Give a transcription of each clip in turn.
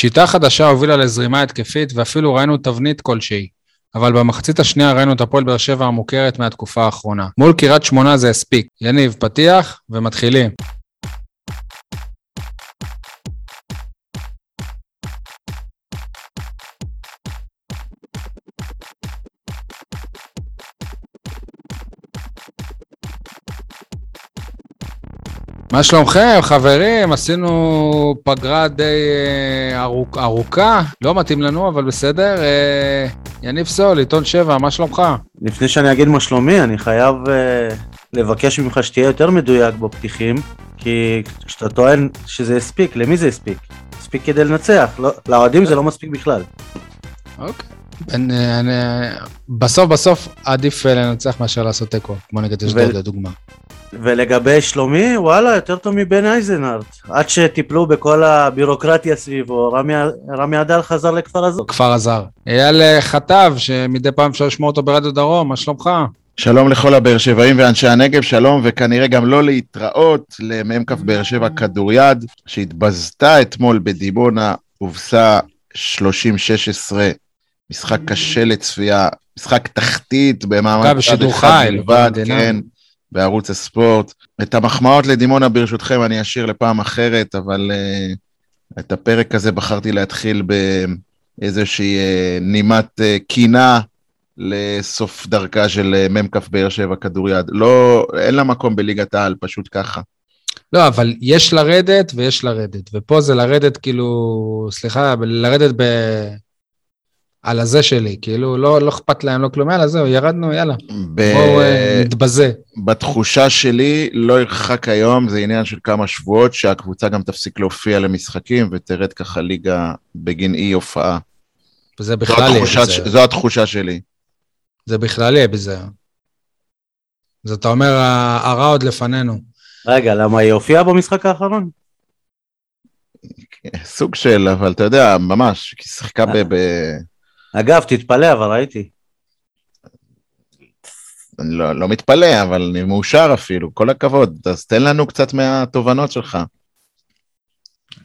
שיטה חדשה הובילה לזרימה התקפית ואפילו ראינו תבנית כלשהי. אבל במחצית השנייה ראינו את הפועל באר שבע המוכרת מהתקופה האחרונה. מול קריית שמונה זה הספיק. יניב, פתיח ומתחילים. מה שלומכם, חברים? עשינו פגרה די אה, ארוכ, ארוכה, לא מתאים לנו, אבל בסדר. אה, יניב סול, עיתון שבע, מה שלומך? לפני שאני אגיד מה שלומי, אני חייב אה, לבקש ממך שתהיה יותר מדויק בפתיחים, כי כשאתה טוען שזה הספיק, למי זה הספיק? הספיק כדי לנצח, לא, לאוהדים זה לא מספיק בכלל. אוקיי. אני, אני, בסוף בסוף עדיף אה, לנצח מאשר לעשות תיקו, כמו נגד אשדוד לדוגמה. ולגבי שלומי, וואלה, יותר טוב מבן אייזנארט. עד שטיפלו בכל הבירוקרטיה סביבו, רמי, רמי עדל חזר לכפר הזר. כפר הזר. אייל אה, חטב, שמדי פעם אפשר לשמוע אותו ברדיו דרום, מה שלומך? שלום לכל הבאר שבעים ואנשי הנגב, שלום, וכנראה גם לא להתראות למ"כ באר שבע כדוריד, שהתבזתה אתמול בדימונה, הובסה 30-16, משחק קשה לצפייה, משחק תחתית במעמד צד אחד בלבד, כן. בערוץ הספורט. את המחמאות לדימונה ברשותכם אני אשאיר לפעם אחרת, אבל uh, את הפרק הזה בחרתי להתחיל באיזושהי uh, נימת uh, קינה לסוף דרכה של uh, מ"כ באר שבע כדוריד. לא, אין לה מקום בליגת העל, פשוט ככה. לא, אבל יש לרדת ויש לרדת, ופה זה לרדת כאילו, סליחה, לרדת ב... על הזה שלי, כאילו לא, לא אכפת להם, לא כלום, יאללה, זהו, ירדנו, יאללה. ב... בואו uh, נתבזה. בתחושה שלי, לא ירחק היום, זה עניין של כמה שבועות, שהקבוצה גם תפסיק להופיע למשחקים ותרד ככה ליגה בגין אי הופעה. וזה בכלל יהיה בזה. ש... זו התחושה שלי. זה בכלל יהיה בזה. אז אתה אומר, הרע עוד לפנינו. רגע, למה היא הופיעה במשחק האחרון? סוג של, אבל אתה יודע, ממש, היא שיחקה ב... אגב, תתפלא, אבל ראיתי. אני לא, לא מתפלא, אבל אני מאושר אפילו, כל הכבוד. אז תן לנו קצת מהתובנות שלך.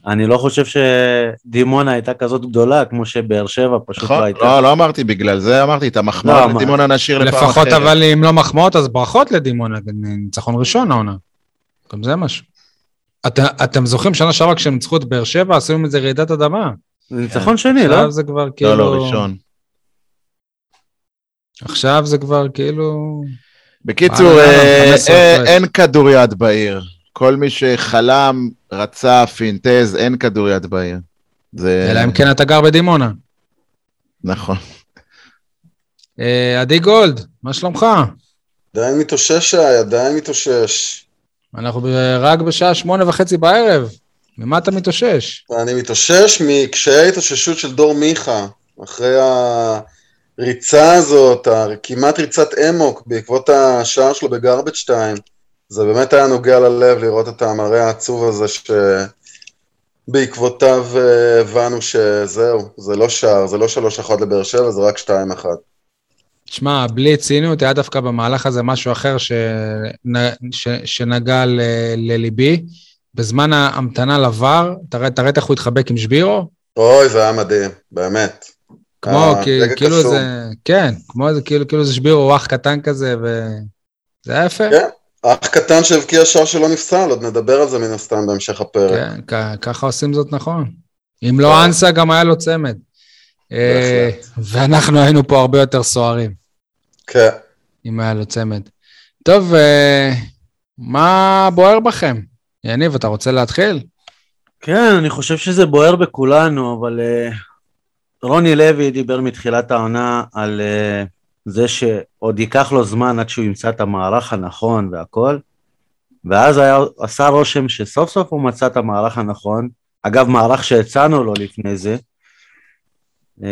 אני לא חושב שדימונה הייתה כזאת גדולה, כמו שבאר שבע פשוט נכון, לא הייתה. לא, לא אמרתי בגלל זה, אמרתי את המחמאות לא, לדימונה נשאיר לפעם אחרת. לפחות אבל אם לא מחמאות, אז ברכות לדימונה, ניצחון ראשון העונה. גם זה משהו. את, אתם זוכרים שנה שעברה כשהם ניצחו את באר שבע, עשינו מזה רעידת אדמה. זה ניצחון שני, לא? עכשיו זה כבר כאילו... לא, לא, ראשון. עכשיו זה כבר כאילו... בקיצור, אה, אה, אין כדוריד בעיר. כל מי שחלם, רצה, פינטז, אין כדוריד בעיר. זה... אלא אם כן אתה גר בדימונה. נכון. אה, עדי גולד, מה שלומך? עדיין מתאושש, עדיין מתאושש. אנחנו רק בשעה שמונה וחצי בערב. ממה אתה מתאושש? אני מתאושש מקשיי ההתאוששות של דור מיכה, אחרי הריצה הזאת, כמעט ריצת אמוק בעקבות השער שלו בגרבג' 2. זה באמת היה נוגע ללב לראות את המראה העצוב הזה שבעקבותיו אה, הבנו שזהו, זה לא שער, זה לא שלוש אחת לבאר שבע, זה רק שתיים אחת. תשמע, בלי ציניות, היה דווקא במהלך הזה משהו אחר שנ... ש... שנגע ל... לליבי. בזמן ההמתנה לבר, תראה, תראה איך הוא התחבק עם שבירו. אוי, זה היה מדהים, באמת. כמו, כאילו זה, כן, כמו זה, כאילו, כאילו זה שבירו אח קטן כזה, וזה היה יפה. כן, אח קטן שהבקיע שער שלא נפסל, עוד נדבר על זה מן הסתם בהמשך הפרק. כן, ככה עושים זאת נכון. אם לא כן. אנסה, גם היה לו צמד. אה, ואנחנו היינו פה הרבה יותר סוערים. כן. אם היה לו צמד. טוב, אה, מה בוער בכם? יניב, אתה רוצה להתחיל? כן, אני חושב שזה בוער בכולנו, אבל uh, רוני לוי דיבר מתחילת העונה על uh, זה שעוד ייקח לו זמן עד שהוא ימצא את המערך הנכון והכל, ואז היה, עשה רושם שסוף סוף הוא מצא את המערך הנכון, אגב, מערך שהצענו לו לפני זה, uh,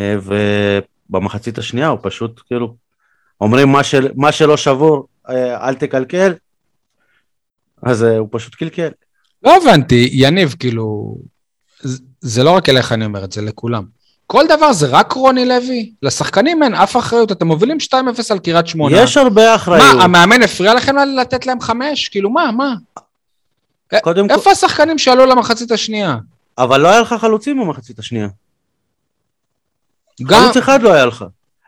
ובמחצית השנייה הוא פשוט כאילו, אומרים מה, של, מה שלא שבור, uh, אל תקלקל, אז uh, הוא פשוט קלקל. לא הבנתי, יניב, כאילו, זה לא רק אליך אני אומר את זה, לכולם. כל דבר זה רק רוני לוי? לשחקנים אין אף אחריות, אתם מובילים 2-0 על קריית שמונה. יש הרבה אחריות. מה, המאמן הפריע לכם לתת להם חמש? כאילו, מה, מה? קודם איפה כל... השחקנים שעלו למחצית השנייה? אבל לא היה לך חלוצים במחצית השנייה. גם, חלוץ אחד לא היה לך.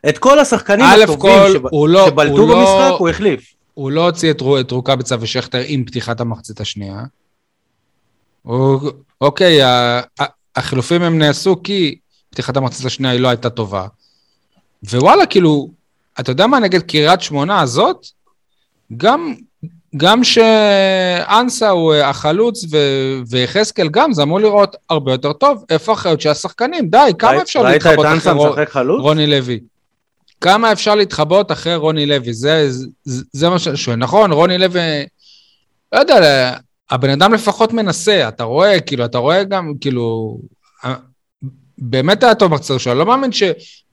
את כל השחקנים הטובים כל, שב- לא- שבלטו הוא לא- במשחק, הוא החליף. הוא לא הוציא את, את רוקאביצה ושכטר עם פתיחת המחצית השנייה. הוא, אוקיי, ה- ה- החילופים הם נעשו כי פתיחת המחצית השנייה היא לא הייתה טובה. ווואלה, כאילו, אתה יודע מה, נגד קריית שמונה הזאת, גם, גם שאנסה הוא אה, החלוץ ו- ויחזקאל גם, זה אמור לראות הרבה יותר טוב. איפה האחריות של השחקנים? די, כמה אפשר להתחבות אחרי? רוני לוי? כמה אפשר להתחבות אחרי רוני לוי? זה, זה, זה מה שאני שואל. נכון, רוני לוי, לא יודע, הבן אדם לפחות מנסה, אתה רואה, כאילו, אתה רואה גם, כאילו, באמת היה טוב במחצית הראשונה, לא מאמין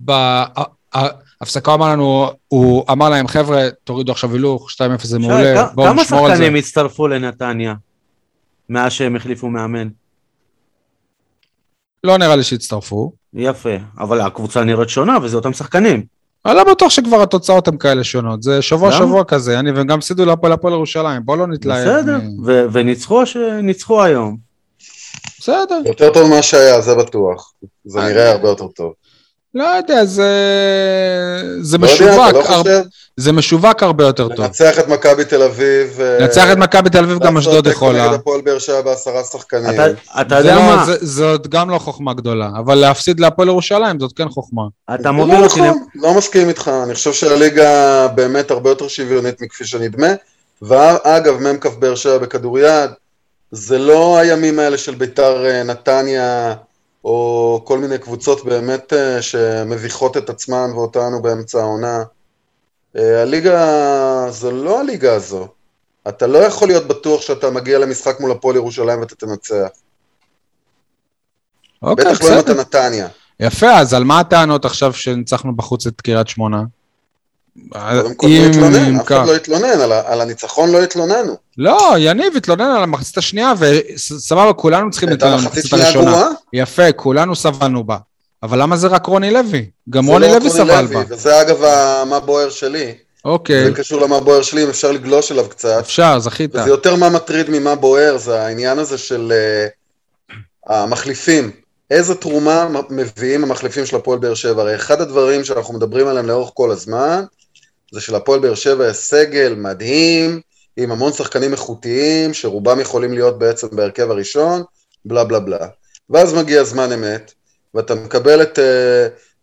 שבהפסקה אמר לנו, הוא אמר להם, חבר'ה, תורידו עכשיו הילוך, 2-0 זה מעולה, בואו כמה נשמור על זה. שחקנים הצטרפו לנתניה מאז שהם החליפו מאמן? לא נראה לי שהצטרפו. יפה, אבל הקבוצה נראית שונה וזה אותם שחקנים. אני לא בטוח שכבר התוצאות הן כאלה שונות, זה שבוע למה? שבוע כזה, אני וגם הפסידו להפועל הפועל ירושלים, בוא לא נתלהב. בסדר, וניצחו שניצחו היום. בסדר. יותר טוב ממה שהיה, זה בטוח. זה אני- נראה הרבה יותר טוב. לא יודע, זה, זה לא יודע, משווק, אתה לא הר... חושב? זה משווק הרבה יותר טוב. לנצח את מכבי תל אביב. אה, לנצח את מכבי תל אביב גם לעשות אשדוד יכולה. נגד הפועל באר שבע בעשרה שחקנים. אתה- אתה זה יודע לא- מה? זה- זאת גם לא חוכמה גדולה, אבל להפסיד להפועל ירושלים זאת כן חוכמה. אתה זה מוביל לא אותי... נכון, לא מסכים איתך, אני חושב שהליגה באמת הרבה יותר שוויונית מכפי שנדמה. ואגב, מ"כ באר שבע בכדוריד, זה לא הימים האלה של ביתר אה, נתניה, או כל מיני קבוצות באמת אה, שמביכות את עצמן ואותנו באמצע העונה. אה, הליגה, זו לא הליגה הזו. אתה לא יכול להיות בטוח שאתה מגיע למשחק מול הפועל ירושלים ואתה תנצח. אוקיי, בטח לא אם אתה. נתניה. יפה, אז על מה הטענות עכשיו שניצחנו בחוץ את קריית שמונה? קודם כל לא אם התלונן, אף. אחד לא התלונן, על הניצחון לא התלוננו. לא, יניב התלונן על המחצית השנייה, וסבבה, כולנו צריכים להתלונן על מחצית המחצית הראשונה. גרועה. יפה, כולנו סבלנו בה. אבל למה זה רק רוני לוי? גם זה רוני לא לוי סבל בה. וזה אגב מה בוער שלי. אוקיי, זה קשור למה בוער שלי, אם אפשר לגלוש אליו קצת. אפשר, זכית. וזה יותר מה מטריד ממה בוער, זה העניין הזה של uh, המחליפים. איזה תרומה מביאים המחליפים של הפועל באר שבע? הרי אחד הדברים שאנחנו מדברים עליהם לאורך כל הזמן, זה שלפועל באר שבע יש סגל מדהים, עם המון שחקנים איכותיים, שרובם יכולים להיות בעצם בהרכב הראשון, בלה בלה בלה. ואז מגיע זמן אמת, ואתה מקבל את uh,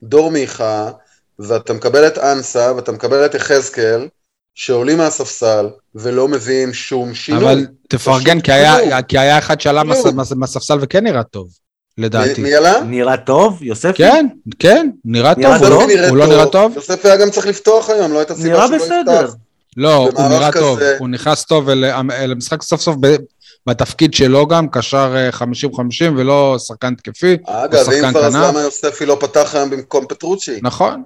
דור מיכה, ואתה מקבל את אנסה, ואתה מקבל את יחזקאל, שעולים מהספסל ולא מביאים שום שינוי. אבל תפרגן, כי היה-. כי היה אחד שעלה מהספסל וכן נראה טוב, לדעתי. מי עלה? נראה טוב, יוספי? כן, כן, נראה טוב, נראה הוא טוב? לא- הוא לא נראה טוב? יוסף היה גם צריך לפתוח היום, לא הייתה סיבה לא בסדר. יפתח. לא, הוא נראה טוב, הוא נכנס טוב אל אל המשחק סוף סוף ב- בתפקיד שלו גם, קשר אה, 50-50 ולא שחקן תקפי, הוא אגב, שחקן אם כבר, אז. למה יוספי לא פתח היום במקום פטרוצ'י? נכון.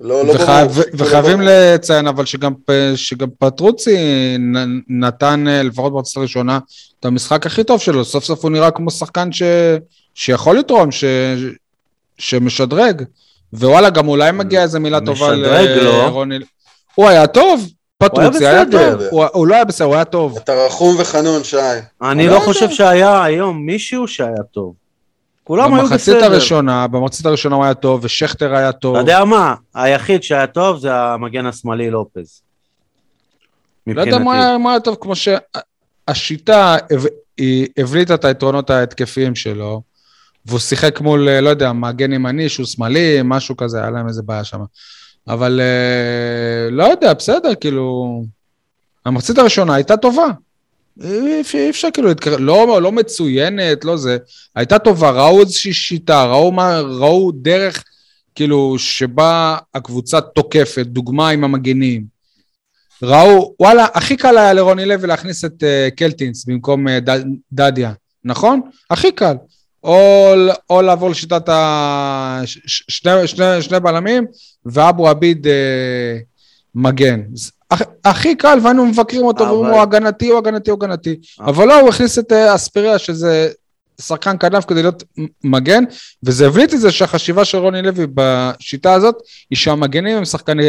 לא, לא וחי- ברור. ו- וחייבים לציין אבל שגם שגם פטרוצי נ- נתן אה, לפחות במחצית הראשונה את המשחק הכי טוב שלו, סוף סוף הוא נראה כמו שחקן ש- שיכול לתרום, ש- שמשדרג, ווואלה גם אולי מגיע איזה מילה טובה. לרוני, הוא היה טוב, פטרוצי היה בסדר. טוב, הוא- הוא לא היה בסדר, הוא היה טוב. אתה רחום וחנון, שי. אני לא לא. חושב שהיה היום מישהו שהיה טוב. כולם היו במחצית בסדר. הראשונה, במחצית הראשונה הוא היה טוב, ושכטר היה טוב. אתה יודע מה? היחיד שהיה טוב זה המגן השמאלי לופז. לא יודע מה היה- מה היה טוב, כמו שהשיטה הבליטה את היתרונות ההתקפיים שלו, והוא שיחק מול, אה, לא יודע, מגן ימני שהוא שמאלי, משהו כזה, היה להם איזה בעיה שם. אבל אה, לא יודע, בסדר, כאילו... המחצית הראשונה הייתה טובה. אי אפשר, אי אפשר כאילו, להתקרב- לא, לא מצוינת, לא זה. הייתה טובה, ראו איזושהי שיטה, ראו, מה, ראו דרך, כאילו, שבה הקבוצה תוקפת, דוגמה עם המגנים. ראו, וואלה, הכי קל היה לרוני לוי להכניס את uh, קלטינס במקום uh, ד, דדיה, נכון? הכי קל. או, או לעבור לשיטת ה... שני, שני, שני בלמים, ואבו עביד uh, מגן. הכ- הכי קל, והיינו מבקרים אותו, אבל- ואומרים הוא הגנתי, הוא הגנתי, הוא הגנתי. אה. אבל לא, הוא הכניס את uh, אספריה, שזה שחקן כנף כדי להיות מגן, וזה הבליט את זה שהחשיבה של רוני לוי בשיטה הזאת, היא שהמגנים הם שחקני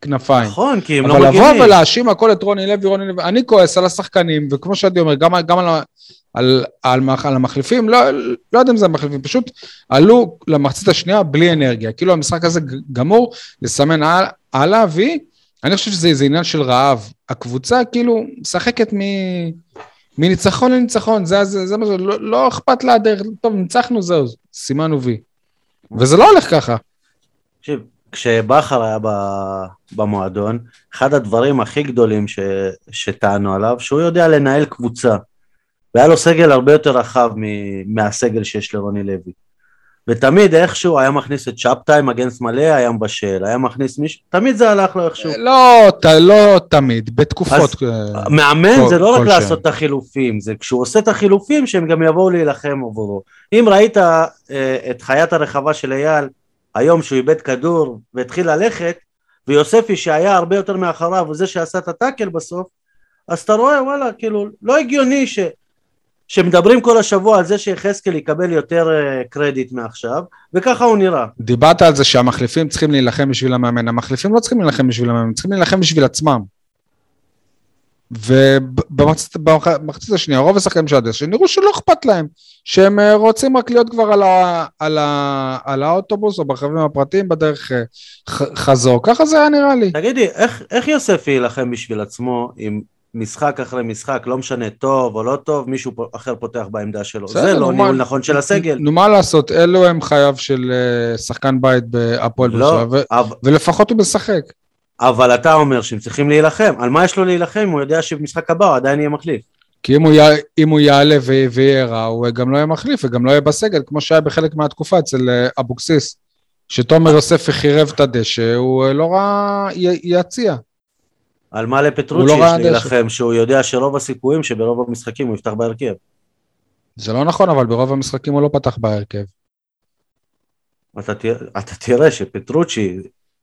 כנפיים. נכון, כי הם לא אבל מגינים. לבוא ולהאשים הכל את רוני לוי, רוני לוי, אני כועס על השחקנים, וכמו שעדי אומר, גם, גם על, על, על, על המחליפים, לא, לא יודע אם זה המחליפים, פשוט עלו למחצית השנייה בלי אנרגיה. כאילו המשחק הזה גמור, לסמן על- הלאה, ואני חושב שזה זה עניין של רעב. הקבוצה כאילו משחקת מ... מניצחון לניצחון, זה, זה, זה מה ש... לא, לא אכפת לה הדרך, טוב, ניצחנו, זהו, סימנו וי. וזה לא הולך ככה. תקשיב, כשבכר היה ב- במועדון, אחד הדברים הכי גדולים ש... שטענו עליו, שהוא יודע לנהל קבוצה. והיה לו סגל הרבה יותר רחב מ... מהסגל שיש לרוני לוי. ותמיד איכשהו היה מכניס את שבתאי, מגן שמאלי, היה מבשל, היה מכניס מישהו, תמיד זה הלך לו איכשהו. לא, ת, לא תמיד, בתקופות. אה, מאמן כל- זה לא רק כלשהם. לעשות את החילופים, זה כשהוא עושה את החילופים שהם גם יבואו להילחם עבורו. אם ראית אה, את חיית הרחבה של אייל, היום שהוא איבד כדור והתחיל ללכת, ויוספי שהיה הרבה יותר מאחריו, הוא זה שעשה את הטאקל בסוף, אז אתה רואה, וואלה, כאילו, לא הגיוני ש... שמדברים כל השבוע על זה שיחזקאל יקבל יותר אה, קרדיט מעכשיו, וככה הוא נראה. דיברת על זה שהמחליפים צריכים להילחם בשביל המאמן. המחליפים לא צריכים להילחם בשביל המאמן, צריכים להילחם בשביל עצמם. ובמחצית במחצית השנייה, רוב השחקנים של הדשא נראו שלא אכפת להם, שהם אה, רוצים רק להיות כבר על, ה, על, ה, על האוטובוס או ברכבים הפרטיים בדרך אה, ח, חזור, ככה זה היה נראה לי. תגידי, איך, איך יוספי יילחם בשביל עצמו אם משחק אחרי משחק, לא משנה טוב או לא טוב, מישהו אחר פותח בעמדה שלו? בסדר, זה נו, לא ניהול נכון של הסגל. נו מה לעשות, אלו הם חייו של אה, שחקן בית בהפועל באר לא, שבע, ו- אבל, ולפחות הוא משחק. אבל אתה אומר שהם צריכים להילחם. על מה יש לו להילחם אם הוא יודע שבמשחק הבא הוא עדיין יהיה מחליף? כי אם הוא, י... אם הוא יעלה. ויהיה רע, הוא גם לא יהיה מחליף וגם לא יהיה בסגל, כמו שהיה בחלק מהתקופה אצל אה, אבוקסיס. שתומר יוספי חירב את הדשא, הוא אה, לא י... יציע. על מה לפטרוצ'י לא יש ראה. להילחם, שהוא יודע שרוב הסיכויים שברוב המשחקים הוא יפתח בהרכב. זה לא נכון, אבל ברוב המשחקים הוא לא פתח בהרכב. אתה אתה תראה שפטרוצ'י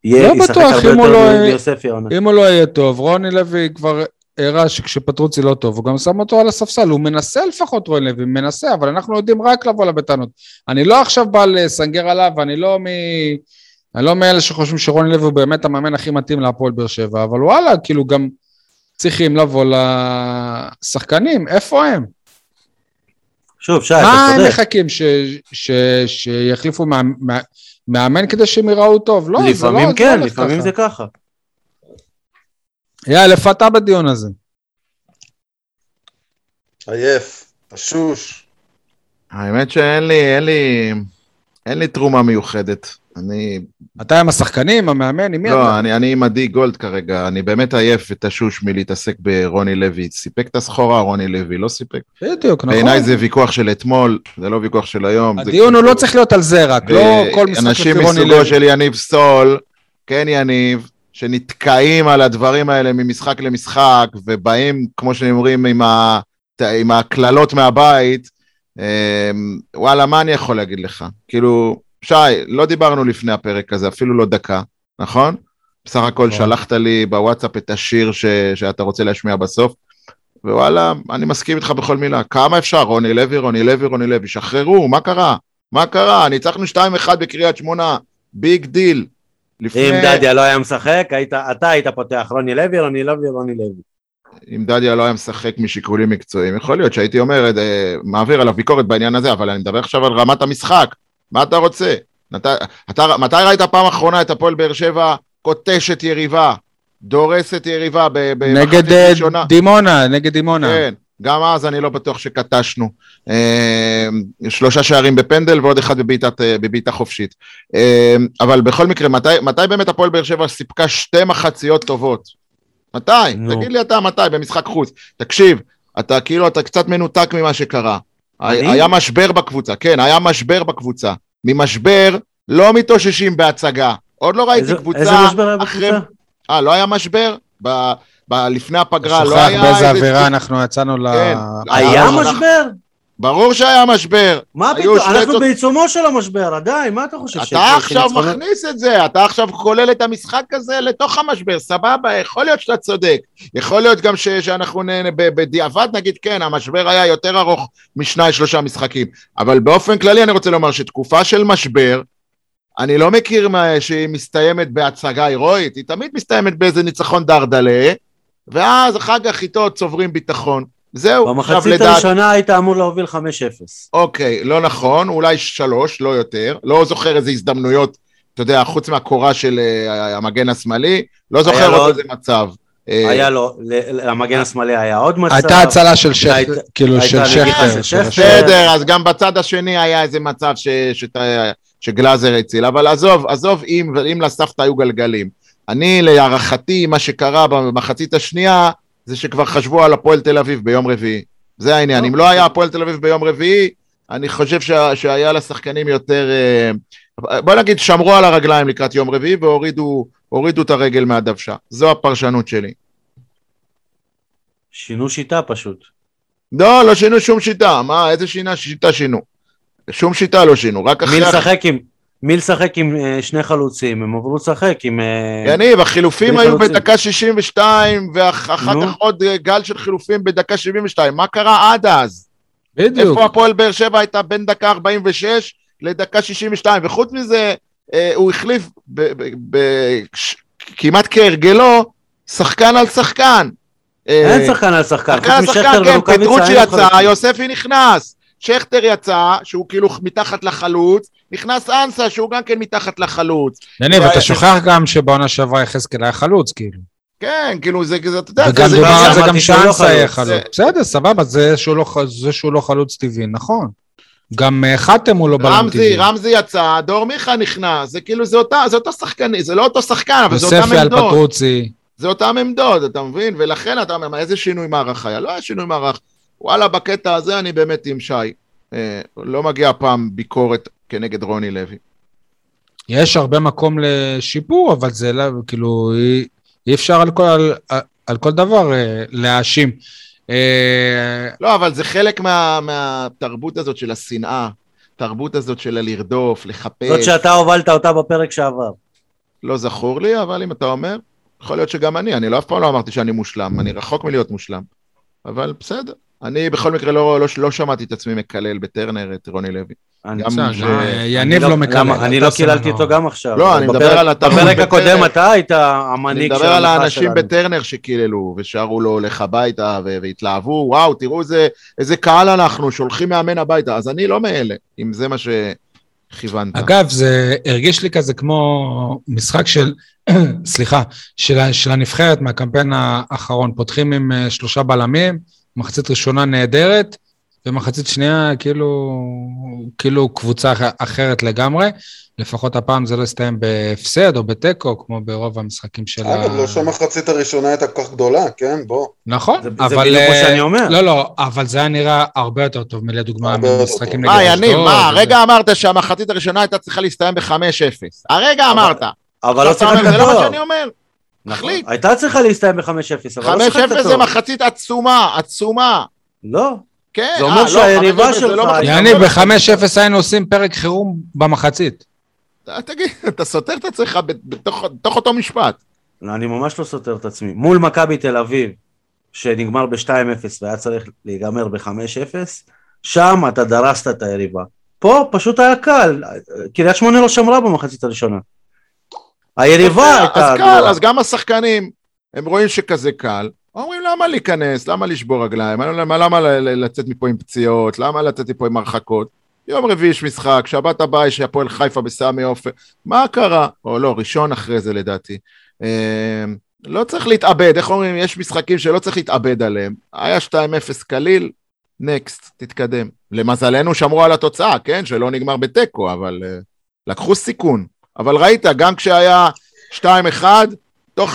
יהיה, לא בטוח, אם הוא לא- מיוספי העונה. אם הוא לא יהיה טוב, רוני לוי כבר הראה שכשפטרוצי לא טוב, הוא גם שם אותו על הספסל, הוא מנסה לפחות רוני לוי, מנסה, אבל אנחנו יודעים רק לבוא לבטענות. אני לא עכשיו בא לסנגר עליו, אני לא מ... אני לא מאלה שחושבים שרוני לוי הוא באמת המאמן הכי מתאים להפועל באר שבע, אבל וואלה, כאילו גם צריכים לבוא לשחקנים, איפה הם? שוב, שי, מה אתה הם צודק. מחכים, ש... ש... שיחליפו מא... מא... מאמן כדי שהם יראו טוב? לא, זה לא, לפעמים כן, הולך לפעמים ככה. זה ככה. יאללה, איפה אתה בדיון הזה? עייף, תשוש. האמת שאין לי, אין לי, אין לי תרומה מיוחדת. אני, אתה עם השחקנים, המאמן, עם מי לא, אתה? אני, אני עם עדי גולד כרגע, אני באמת עייף ותשוש מלהתעסק ברוני לוי. סיפק את הסחורה, רוני לוי, לא סיפק. בדיוק, נכון. בעיניי זה ויכוח של אתמול, זה לא ויכוח של היום. הדיון הוא כאילו- לא צריך להיות על זה רק, לא כל משחק אנשים לפי רוני מסוגו לוי. של יניב סול, כן יניב, שנתקעים על הדברים האלה ממשחק למשחק, ובאים, כמו שאומרים, עם, ה, עם הקללות מהבית, אמ, וואלה, מה אני יכול להגיד לך? כאילו, שי, לא דיברנו לפני הפרק הזה, אפילו לא דקה, נכון? בסך הכל נכון. שלחת לי בוואטסאפ את השיר ש, שאתה רוצה להשמיע בסוף, ווואלה, אני מסכים איתך בכל מילה. כמה אפשר? רוני לוי, רוני לוי, רוני לוי, שחררו, מה קרה? מה קרה? ניצחנו 2-1 בקריית שמונה, big deal. לפני... אם דדיה לא היה משחק, היית, אתה היית פותח רוני לוי, רוני לוי, רוני לוי. אם דדיה לא היה משחק משיקולים מקצועיים, יכול להיות שהייתי אומר, אה, מעביר עליו ביקורת בעניין הזה, אבל אני מדבר עכשיו על רמת המשחק. מה אתה רוצה? נת... אתה... מתי ראית פעם אחרונה את הפועל באר שבע קוטשת יריבה, דורסת יריבה נגד במחצית אה, ראשונה? דימונה, נגד דימונה. כן, גם אז אני לא בטוח שקטשנו. אה, שלושה שערים בפנדל ועוד אחד בבעיטת, אה, בבעיטה חופשית. אה, אבל בכל מקרה, מתי, מתי באמת הפועל באר שבע סיפקה שתי מחציות טובות? מתי? נו. תגיד לי אתה מתי, במשחק חוץ. תקשיב, אתה כאילו, אתה קצת מנותק ממה שקרה. אני? היה משבר בקבוצה, כן, היה משבר בקבוצה. ממשבר לא מתאוששים בהצגה. עוד לא ראיתי איזה- קבוצה איזה משבר היה אחרי... בקבוצה? אה, לא היה משבר? ב... ב... לפני הפגרה לא שוכח היה... באיזה איזה אווירה אנחנו יצאנו ל... כן. היה אנחנו- משבר? ברור שהיה משבר. מה פתאום? אנחנו צוד- בעיצומו של המשבר, עדיין, מה אתה חושב? אתה ש- עכשיו שניצחונות- מכניס את זה, אתה עכשיו כולל את המשחק הזה לתוך המשבר, סבבה, יכול להיות שאתה צודק. יכול להיות גם ש- שאנחנו נ- ב- בדיעבד נגיד, כן, המשבר היה יותר ארוך משניים שלושה משחקים. אבל באופן כללי אני רוצה לומר שתקופה של משבר, אני לא מכיר מה, שהיא מסתיימת בהצגה הירואית, היא תמיד מסתיימת באיזה ניצחון דרדלה, ואז אחר כך איתו צוברים ביטחון. זהו, במחצית לדעת... הראשונה היית אמור להוביל 5-0. אוקיי, לא נכון, אולי שלוש, לא יותר. לא זוכר איזה הזדמנויות, אתה יודע, חוץ מהקורה של uh, המגן השמאלי, לא זוכר עוד איזה מצב. אה, היה לו, למגן השמאלי היה עוד מצב. הייתה הצלה של שכטר, כאילו של שכטר. בסדר, אז גם בצד השני היה איזה מצב שגלאזר הציל, אבל עזוב, עזוב אם לסבתא היו גלגלים. אני, להערכתי, מה שקרה במחצית השנייה, זה שכבר חשבו על הפועל תל אביב ביום רביעי. זה העניין. אם לא היה הפועל תל אביב ביום רביעי, אני חושב שהיה לשחקנים יותר... אה, בוא נגיד, שמרו על הרגליים לקראת יום רביעי והורידו הורידו את הרגל מהדוושה. זו הפרשנות שלי. שינו שיטה פשוט. לא, לא שינו שום שיטה. מה, איזה שינה, שיטה שינו? שום שיטה לא שינו, רק אחרי... מי לשחק עם... מי לשחק עם uh, שני חלוצים? הם עברו לשחק עם... Uh, יניב, החילופים היו חלוצים. בדקה 62, ואחר כך עוד uh, גל של חילופים בדקה 72. מה קרה עד אז? בדיוק. איפה הפועל באר שבע הייתה בין דקה 46 לדקה 62? וחוץ מזה, אה, הוא החליף כמעט כהרגלו שחקן על שחקן. אין אה, שחקן על שחקן, שחקן על שחקן, כן, פטרוצ'י יצא, יוספי נכנס, שכטר יצא, שהוא כאילו מתחת לחלוץ, נכנס אנסה, שהוא גם כן מתחת לחלוץ. יניב, אתה שוכח גם שבעונה שעברה יחזקאל היה חלוץ, כאילו. כן, כאילו זה, אתה יודע, וגם דובר על זה גם שאנסה יהיה חלוץ. בסדר, סבבה, זה שהוא לא חלוץ טבעי, נכון. גם אה, חתם הוא לא בלם טבעי. רמזי, רמזי יצא, דור מיכה נכנס, זה כאילו, זה אותה, זה אותו שחקן, זה לא אותו שחקן, אבל זה אותם עמדות. יוספי על פטרוצי. זה אותם עמדות, אתה מבין? ולכן אתה אומר, איזה שינוי מערך היה? לא היה שינוי מערך. וואלה, בקטע הזה אני באמת עם שי. אה, לא מגיע פעם ביקורת כנגד רוני לוי. יש הרבה מקום לשיפור, אבל זה לא, כאילו, אי, אי אפשר על כל, על, על כל דבר אה, להאשים. אה, לא, אבל זה חלק מה, מהתרבות הזאת של השנאה, תרבות הזאת של הלרדוף, לחפש. זאת שאתה הובלת אותה בפרק שעבר. לא זכור לי, אבל אם אתה אומר, יכול להיות שגם אני, אני לא אף פעם לא אמרתי שאני מושלם, אני רחוק מלהיות מושלם. אבל בסדר. אני בכל מקרה לא, לא, לא שמעתי את עצמי מקלל בטרנר את רוני לוי. יניב לא, לא מקלל. אני לא קיללתי אותו גם עכשיו. לא, אני מדבר על התרבות בפרק הקודם אתה היית המנהיג שלנו. אני מדבר על האנשים בטרנר שקיללו, ושרו לו לך הביתה, והתלהבו, וואו, תראו איזה קהל אנחנו, שולחים מאמן הביתה. אז אני לא מאלה, אם זה מה שכיוונת. אגב, זה הרגיש לי כזה כמו משחק של, סליחה, של הנבחרת מהקמפיין האחרון. פותחים עם אה, שלושה בלמים, מחצית ראשונה נהדרת, ומחצית שנייה כאילו, כאילו קבוצה אחרת לגמרי. לפחות הפעם זה לא יסתיים בהפסד או בתיקו, כמו ברוב המשחקים של ה... אגב, לא שהמחצית הראשונה הייתה כל כך גדולה, כן? בוא. נכון, זה, אבל... זה בדיוק מה שאני אומר. לא, לא, אבל זה היה נראה הרבה יותר טוב מלדוגמה ממשחקים נגד אשדוד. אה, יניב, מה, הרגע אמרת שהמחצית הראשונה הייתה צריכה להסתיים ב-5-0. הרגע אמרת. אבל לא צריך לקרוא. זה לא מה שאני אומר. נחליט. נכון. הייתה צריכה להסתיים ב-5-0, אבל לא 5-0 זה מחצית עצומה, עצומה. לא. כן, זה אומר אה, לא, שהיריבה שלך... לא יניב, ב-5-0 היינו עושים פרק חירום במחצית. תגיד, אתה סותר את עצמך בתוך אותו משפט. לא, אני ממש לא סותר את עצמי. מול מכבי תל אביב, שנגמר ב-2-0 והיה צריך להיגמר ב-5-0, שם אתה דרסת את היריבה. פה פשוט היה קל, קריית שמונה לא שמרה במחצית הראשונה. היריבה הייתה... אז קל, אז גם השחקנים, הם רואים שכזה קל, אומרים למה להיכנס, למה לשבור רגליים, למה, למה לצאת מפה עם פציעות, למה לצאת מפה עם הרחקות. יום רביעי יש משחק, שבת הבאה יש הפועל חיפה בסמי עופר, מה קרה? או לא, ראשון אחרי זה לדעתי. אה, לא צריך להתאבד, איך אומרים, יש משחקים שלא צריך להתאבד עליהם. היה 2-0 קליל, נקסט, תתקדם. למזלנו שמרו על התוצאה, כן? שלא נגמר בתיקו, אבל uh, לקחו סיכון. אבל ראית, גם כשהיה 2-1, תוך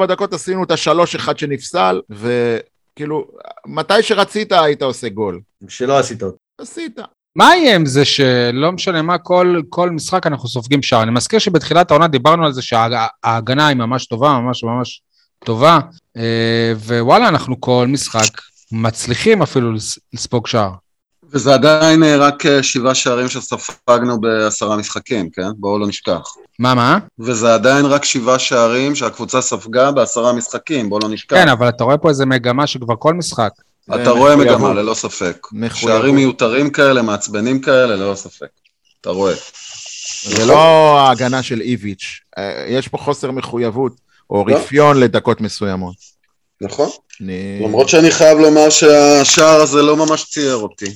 3-4 דקות עשינו את ה-3-1 שנפסל, וכאילו, מתי שרצית היית עושה גול. שלא עשית אותו. עשית. מה יהיה עם זה שלא משנה מה, כל, כל משחק אנחנו סופגים שער? אני מזכיר שבתחילת העונה דיברנו על זה שההגנה היא ממש טובה, ממש ממש טובה, אה, ווואלה, אנחנו כל משחק מצליחים אפילו לספוג שער. וזה עדיין אה, רק אה, שבעה שערים שספגנו בעשרה משחקים, כן? בואו לא נשכח. מה, מה? וזה עדיין רק שבעה שערים שהקבוצה ספגה בעשרה משחקים, בואו לא נשכח. כן, אבל אתה רואה פה איזה מגמה שכבר כל משחק. אתה רואה מגמה, ללא ספק. שערים מיותרים כאלה, מעצבנים כאלה, ללא ספק. אתה רואה. זה לא ההגנה של איביץ', אה, יש פה חוסר מחויבות או לא. רפיון לדקות מסוימות. נכון? אני... למרות שאני חייב לומר שהשער הזה לא ממש צייר אותי.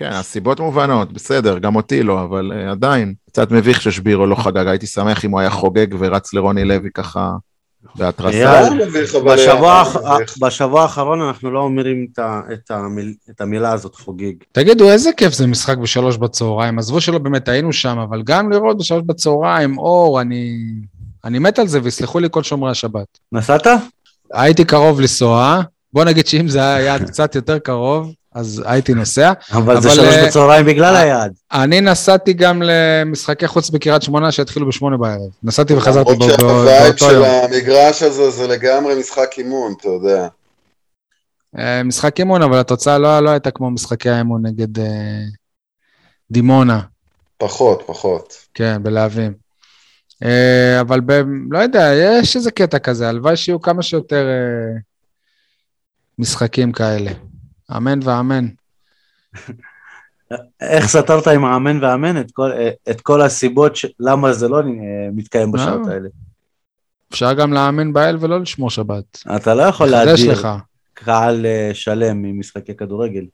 כן, הסיבות מובנות, בסדר, גם אותי לא, אבל uh, עדיין, קצת מביך ששבירו לא חגג, הייתי שמח אם הוא היה חוגג ורץ לרוני לוי ככה בהתרסה. לא בשבוע, היה האח- מביך. בשבוע האחרון אנחנו לא אומרים את, את, המיל, את המילה הזאת חוגג. תגידו, איזה כיף זה משחק בשלוש בצהריים. עזבו שלא באמת היינו שם, אבל גם לראות בשלוש בצהריים, אור, אני... אני מת על זה, ויסלחו לי כל שומרי השבת. נסעת? הייתי קרוב לנסוע, בוא נגיד שאם זה היה קצת יותר קרוב, אז הייתי נוסע. אבל זה אבל, שלוש אה, בצהריים בגלל אה, היעד. אני נסעתי גם למשחקי חוץ בקריית שמונה שהתחילו בשמונה בערב. נסעתי וחזרתי למרות בא- בא- שהווייב באותו של יום. המגרש הזה זה לגמרי משחק אימון, אתה יודע. אה, משחק אימון, אבל התוצאה לא, לא הייתה כמו משחקי האימון נגד אה, דימונה, פחות, פחות. כן, בלהבים. אה, אבל ב, לא יודע, יש איזה קטע כזה, הלוואי שיהיו כמה שיותר אה, משחקים כאלה. אמן ואמן. איך סתרת עם האמן והאמן את כל, את כל הסיבות ש... למה זה לא מתקיים בשעות אה. האלה? אפשר גם להאמין באל ולא לשמור שבת. אתה לא יכול להדיר לך. קהל אה, שלם ממשחקי כדורגל.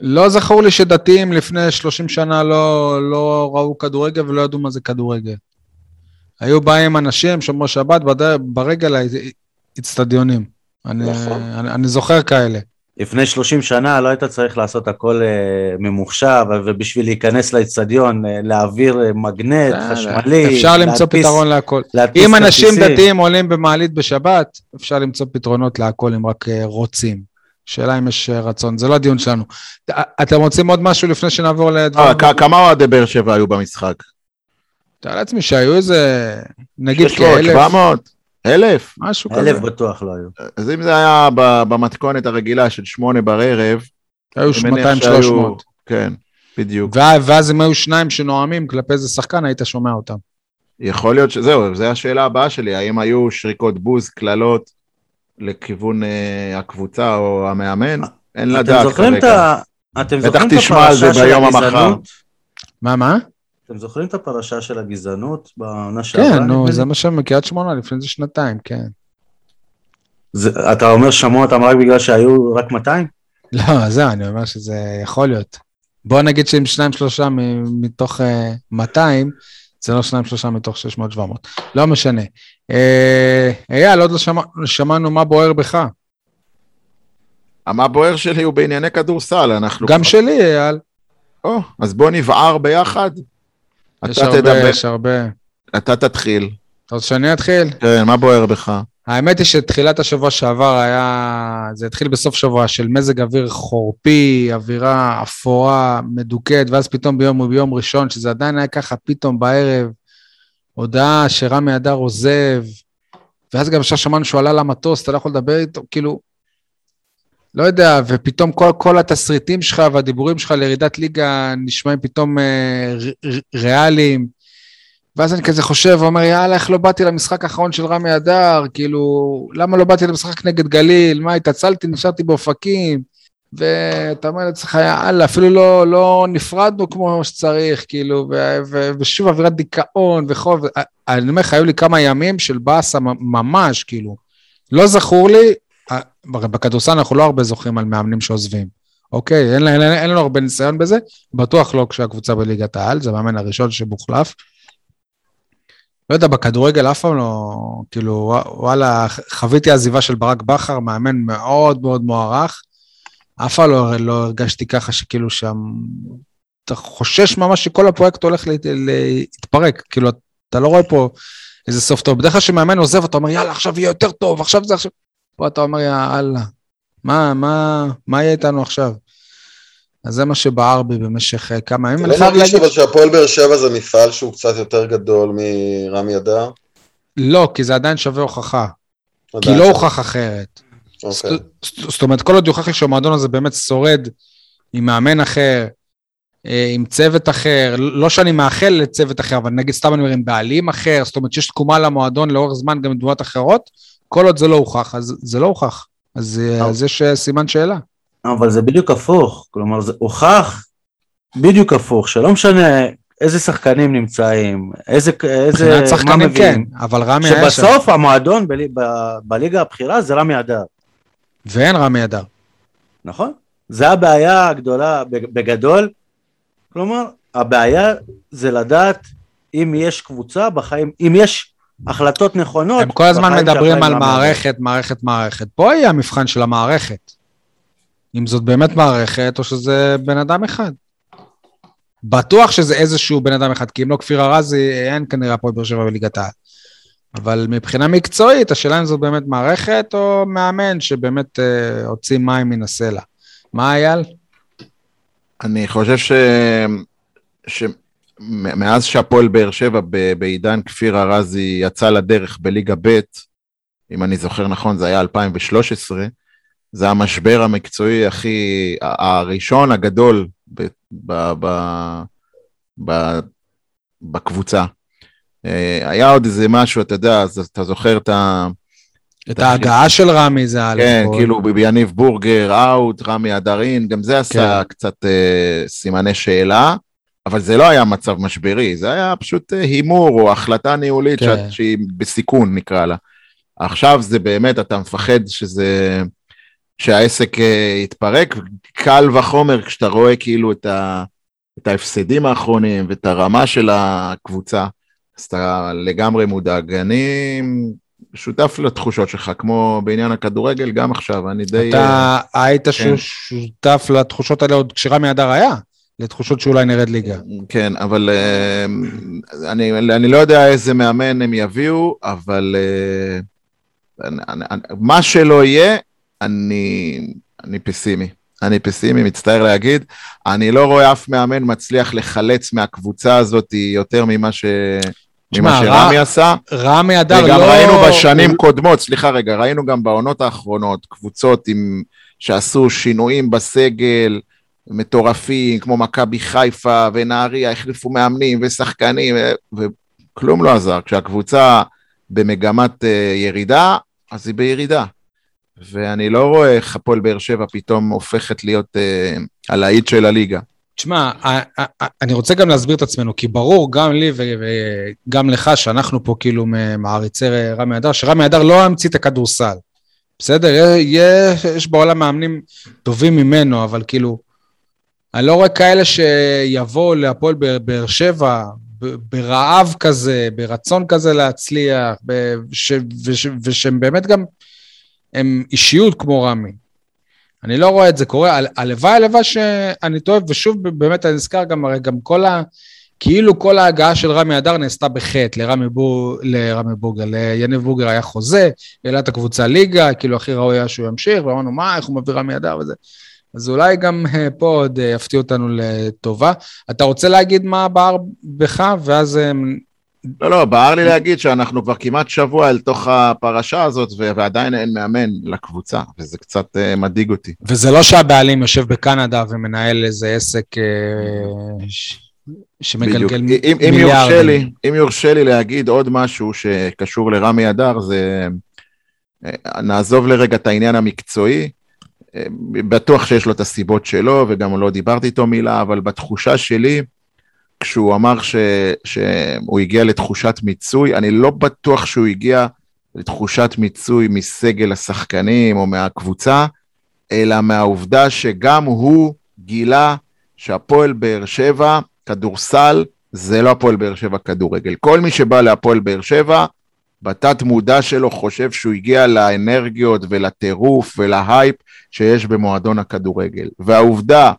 לא זכור לי שדתיים לפני 30 שנה לא, לא ראו כדורגל ולא ידעו מה זה כדורגל. היו באים אנשים, שומרי שבת, ברגל האצטדיונים. אני, נכון. אני, אני זוכר כאלה. לפני 30 שנה לא היית צריך לעשות הכל אה, ממוחשב, ובשביל להיכנס לאצטדיון, אה, להעביר אה, מגנט, חשמלי, אפשר למצוא פתרון להכל. להדפיס אם אנשים. דתיים עולים במעלית בשבת, אפשר למצוא פתרונות להכל אם רק אה, רוצים. שאלה אם יש רצון, זה לא הדיון שלנו. אתם רוצים עוד משהו לפני שנעבור אה, לדברים? כ- כמה אוהדי באר שבע היו במשחק? תאר לעצמי שהיו איזה, נגיד 600, כאלף, 700? אלף? משהו כזה. אלף בטוח לא היו. אז אם זה היה ב- במתכונת הרגילה של שמונה בערב, היו מניח 200-300. שהיו- כן, בדיוק. ואז אם היו שניים שנואמים כלפי איזה שחקן, היית שומע אותם. יכול להיות שזהו, זו השאלה הבאה שלי, האם היו שריקות בוז, קללות לכיוון אה, הקבוצה או המאמן? אין אתם לדעת זוכרים את כרגע. אתם בטח זוכרים את תשמע על זה הפרשה של ביום המחר. הגזענות? מה, מה? אתם זוכרים את הפרשה של הגזענות בעונה שעברה? כן, נו, זה? מה שהם מקריית שמונה לפני איזה שנתיים, כן. זה- אתה אומר שמעו אותם רק בגלל שהיו רק 200? לא, זהו, אני אומר שזה יכול להיות. בוא נגיד שאם שניים שלושה מ- מתוך אה, 200, זה לא שניים שלושה מתוך 600-700. לא משנה. אה, אייל, עוד לא שמע- שמענו מה בוער בך. מה בוער שלי הוא בענייני כדורסל, אנחנו... גם כבר- שלי, אייל. או, אז בוא נבער ביחד. יש אתה הרבה, תדבר, יש הרבה. אתה תתחיל. אתה רוצה שאני אתחיל? כן, מה בוער בך? האמת היא שתחילת השבוע שעבר היה, זה התחיל בסוף שבוע של מזג אוויר חורפי, אווירה אפורה, מדוכאת, ואז פתאום ביום ביום ראשון, שזה עדיין היה ככה, פתאום בערב, הודעה שרמי אדר עוזב, ואז גם עכשיו שמענו שהוא עלה למטוס, אתה לא יכול לדבר איתו, כאילו, לא יודע, ופתאום כל, כל התסריטים שלך והדיבורים שלך לירידת ליגה נשמעים פתאום אה, ריאליים. ואז אני כזה חושב ואומר, יאללה, איך לא באתי למשחק האחרון של רמי אדר? כאילו, למה לא באתי למשחק נגד גליל? מה, התעצלתי, נשארתי באופקים? ואתה אומר לעצמך, יאללה, אפילו לא, לא נפרדנו כמו שצריך, כאילו, ו- ו- ושוב אווירת דיכאון וחוב. אני אומר לך, היו לי כמה ימים של באסה ממש, כאילו. לא זכור לי, בכדורסל אנחנו לא הרבה זוכרים על מאמנים שעוזבים. אוקיי, אין, אין, אין, אין לנו הרבה ניסיון בזה, בטוח לא כשהקבוצה בליגת העל, זה המאמן הראשון שמוחלף. לא יודע, בכדורגל אף פעם לא, כאילו, וואלה, חוויתי עזיבה של ברק בכר, מאמן מאוד מאוד מוערך. אף פעם לא, לא הרגשתי ככה שכאילו שם, אתה חושש ממש שכל הפרויקט הולך להת, להתפרק, כאילו, אתה לא רואה פה איזה סוף טוב. בדרך כלל כשמאמן עוזב, אתה אומר, יאללה, עכשיו יהיה יותר טוב, עכשיו זה עכשיו... פה אתה אומר, יאללה, מה, מה, מה יהיה איתנו עכשיו? אז זה מה שבער בי במשך אה, כמה ימים. אתה אני לא מרגיש להגיד... אבל שהפועל באר שבע זה מפעל שהוא קצת יותר גדול מרמי אדר? לא, כי זה עדיין שווה הוכחה. כי לא. הוכח אחרת. אוקיי. זאת- זאת אומרת, כל עוד יוכח לי שהמועדון הזה באמת שורד עם מאמן אחר, אה, עם צוות אחר, לא שאני מאחל לצוות אחר, אבל נגיד סתם אני אומר עם בעלים אחר, זאת אומרת שיש תקומה למועדון לאורך זמן גם עם דמויות אחרות, כל עוד זה לא הוכח, אז זה לא הוכח. אז אה, טוב. אז יש אה, סימן שאלה. אבל זה בדיוק הפוך, כלומר זה הוכח בדיוק הפוך, שלא משנה איזה שחקנים נמצאים, איזה, איזה, מבחינת מה שחקנים כן, מביאים. אבל רמי היה שם. שבסוף המועדון בלי- ב- בליגה הבכירה זה רמי אדר, ואין רמי אדר. נכון? זה הבעיה הגדולה בג- בגדול. כלומר, הבעיה זה לדעת אם יש קבוצה בחיים, אם יש החלטות נכונות. הם כל הזמן מדברים על. מערכת, מערכת, מערכת. פה יהיה המבחן של המערכת. אם זאת באמת מערכת, או שזה בן אדם אחד. בטוח שזה איזשהו בן אדם אחד, כי אם לא כפיר ארזי, אין כנראה הפועל באר שבע בליגת העל. אבל מבחינה מקצועית, השאלה אם זאת באמת מערכת, או מאמן שבאמת אה, הוציא מים מן הסלע. מה אייל? אני חושב ש... שמאז שהפועל באר שבע בעידן כפיר ארזי יצא לדרך בליגה ב', אם אני זוכר נכון, זה היה 2013, זה המשבר המקצועי הכי, הראשון הגדול ב, ב, ב, ב, בקבוצה. אה, היה עוד איזה משהו, אתה יודע, אז אתה זוכר את ה... את ההגעה של רמי זה א', כן, כל- כאילו יניב בורגר, אאוט, רמי אדרין, גם זה עשה כן. קצת אה, סימני שאלה, אבל זה לא היה מצב משברי, זה היה פשוט אה, הימור או החלטה ניהולית כן. שאת- שהיא בסיכון נקרא לה. עכשיו זה באמת, אתה מפחד שזה, שהעסק אה, יתפרק, קל וחומר כשאתה רואה כאילו את, ה, את ההפסדים האחרונים ואת הרמה של הקבוצה, אז אתה לגמרי מודאג. אני שותף לתחושות שלך, כמו בעניין הכדורגל, גם עכשיו, אני די... אתה היית כן. שותף לתחושות האלה עוד כשרמי אדר היה, לתחושות שאולי נרד ליגה. כן, אבל אה, אני, אני לא יודע איזה מאמן הם יביאו, אבל אה, אני, אני, מה שלא יהיה, אני, אני פסימי. אני פסימי, מצטער להגיד. אני לא רואה אף מאמן מצליח לחלץ מהקבוצה הזאת יותר ממה, ש... ממה שרמי עשה. רמי אדר לא... וגם ראינו בשנים קודמות, סליחה רגע, ראינו גם בעונות האחרונות קבוצות עם, שעשו שינויים בסגל מטורפים, כמו מכבי חיפה ונהריה, החליפו מאמנים ושחקנים, ו- וכלום לא עזר. כשהקבוצה במגמת אה, ירידה, אז היא בירידה. ואני לא רואה איך הפועל באר שבע פתאום הופכת להיות אה, הלהיט של הליגה. תשמע, אני רוצה גם להסביר את עצמנו, כי ברור גם לי וגם לך, שאנחנו פה כאילו מעריצי רמי אדר, שרמי אדר לא המציא את הכדורסל. בסדר? יש בעולם מאמנים טובים ממנו, אבל כאילו, אני לא רואה כאלה שיבואו להפועל באר- שבע ברעב כזה, ברצון כזה להצליח, ב- ש- וש- ושהם באמת גם, הם אישיות כמו רמי. אני לא רואה את זה קורה, הל- הלוואי, הלוואי שאני טועה, ושוב, באמת אני נזכר גם, הרי גם כל ה... כאילו כל ההגעה של רמי אדר נעשתה בחטא, לרמי, בור, לרמי בורגר, ליניב בורגר היה חוזה, העלה את הקבוצה ליגה, כאילו הכי ראוי היה שהוא ימשיך, ואמרנו, מה, איך הוא מביא רמי אדר וזה. אז אולי גם אה, פה עוד אה, יפתיע אותנו לטובה. אתה רוצה להגיד מה בער בך, ואז... אה, לא, לא, בער לי להגיד שאנחנו כבר כמעט שבוע אל תוך הפרשה הזאת, ועדיין אין מאמן לקבוצה, וזה קצת מדאיג אותי. וזה לא שהבעלים יושב בקנדה ומנהל איזה עסק. שמגלגל בדיוק. אם, מיליארדים. יורשה לי, אם יורשה לי להגיד עוד משהו שקשור לרמי אדר, זה... נעזוב לרגע את העניין המקצועי, בטוח שיש לו את הסיבות שלו, וגם לא דיברתי איתו מילה, אבל בתחושה שלי, כשהוא אמר ש, שהוא הגיע לתחושת מיצוי, אני לא בטוח שהוא הגיע לתחושת מיצוי מסגל השחקנים או מהקבוצה, אלא מהעובדה שגם הוא גילה שהפועל באר שבע, כדורסל, זה לא הפועל באר שבע כדורגל. כל מי שבא להפועל באר שבע, בתת מודע שלו חושב שהוא הגיע לאנרגיות ולטירוף ולהייפ שיש במועדון הכדורגל. והעובדה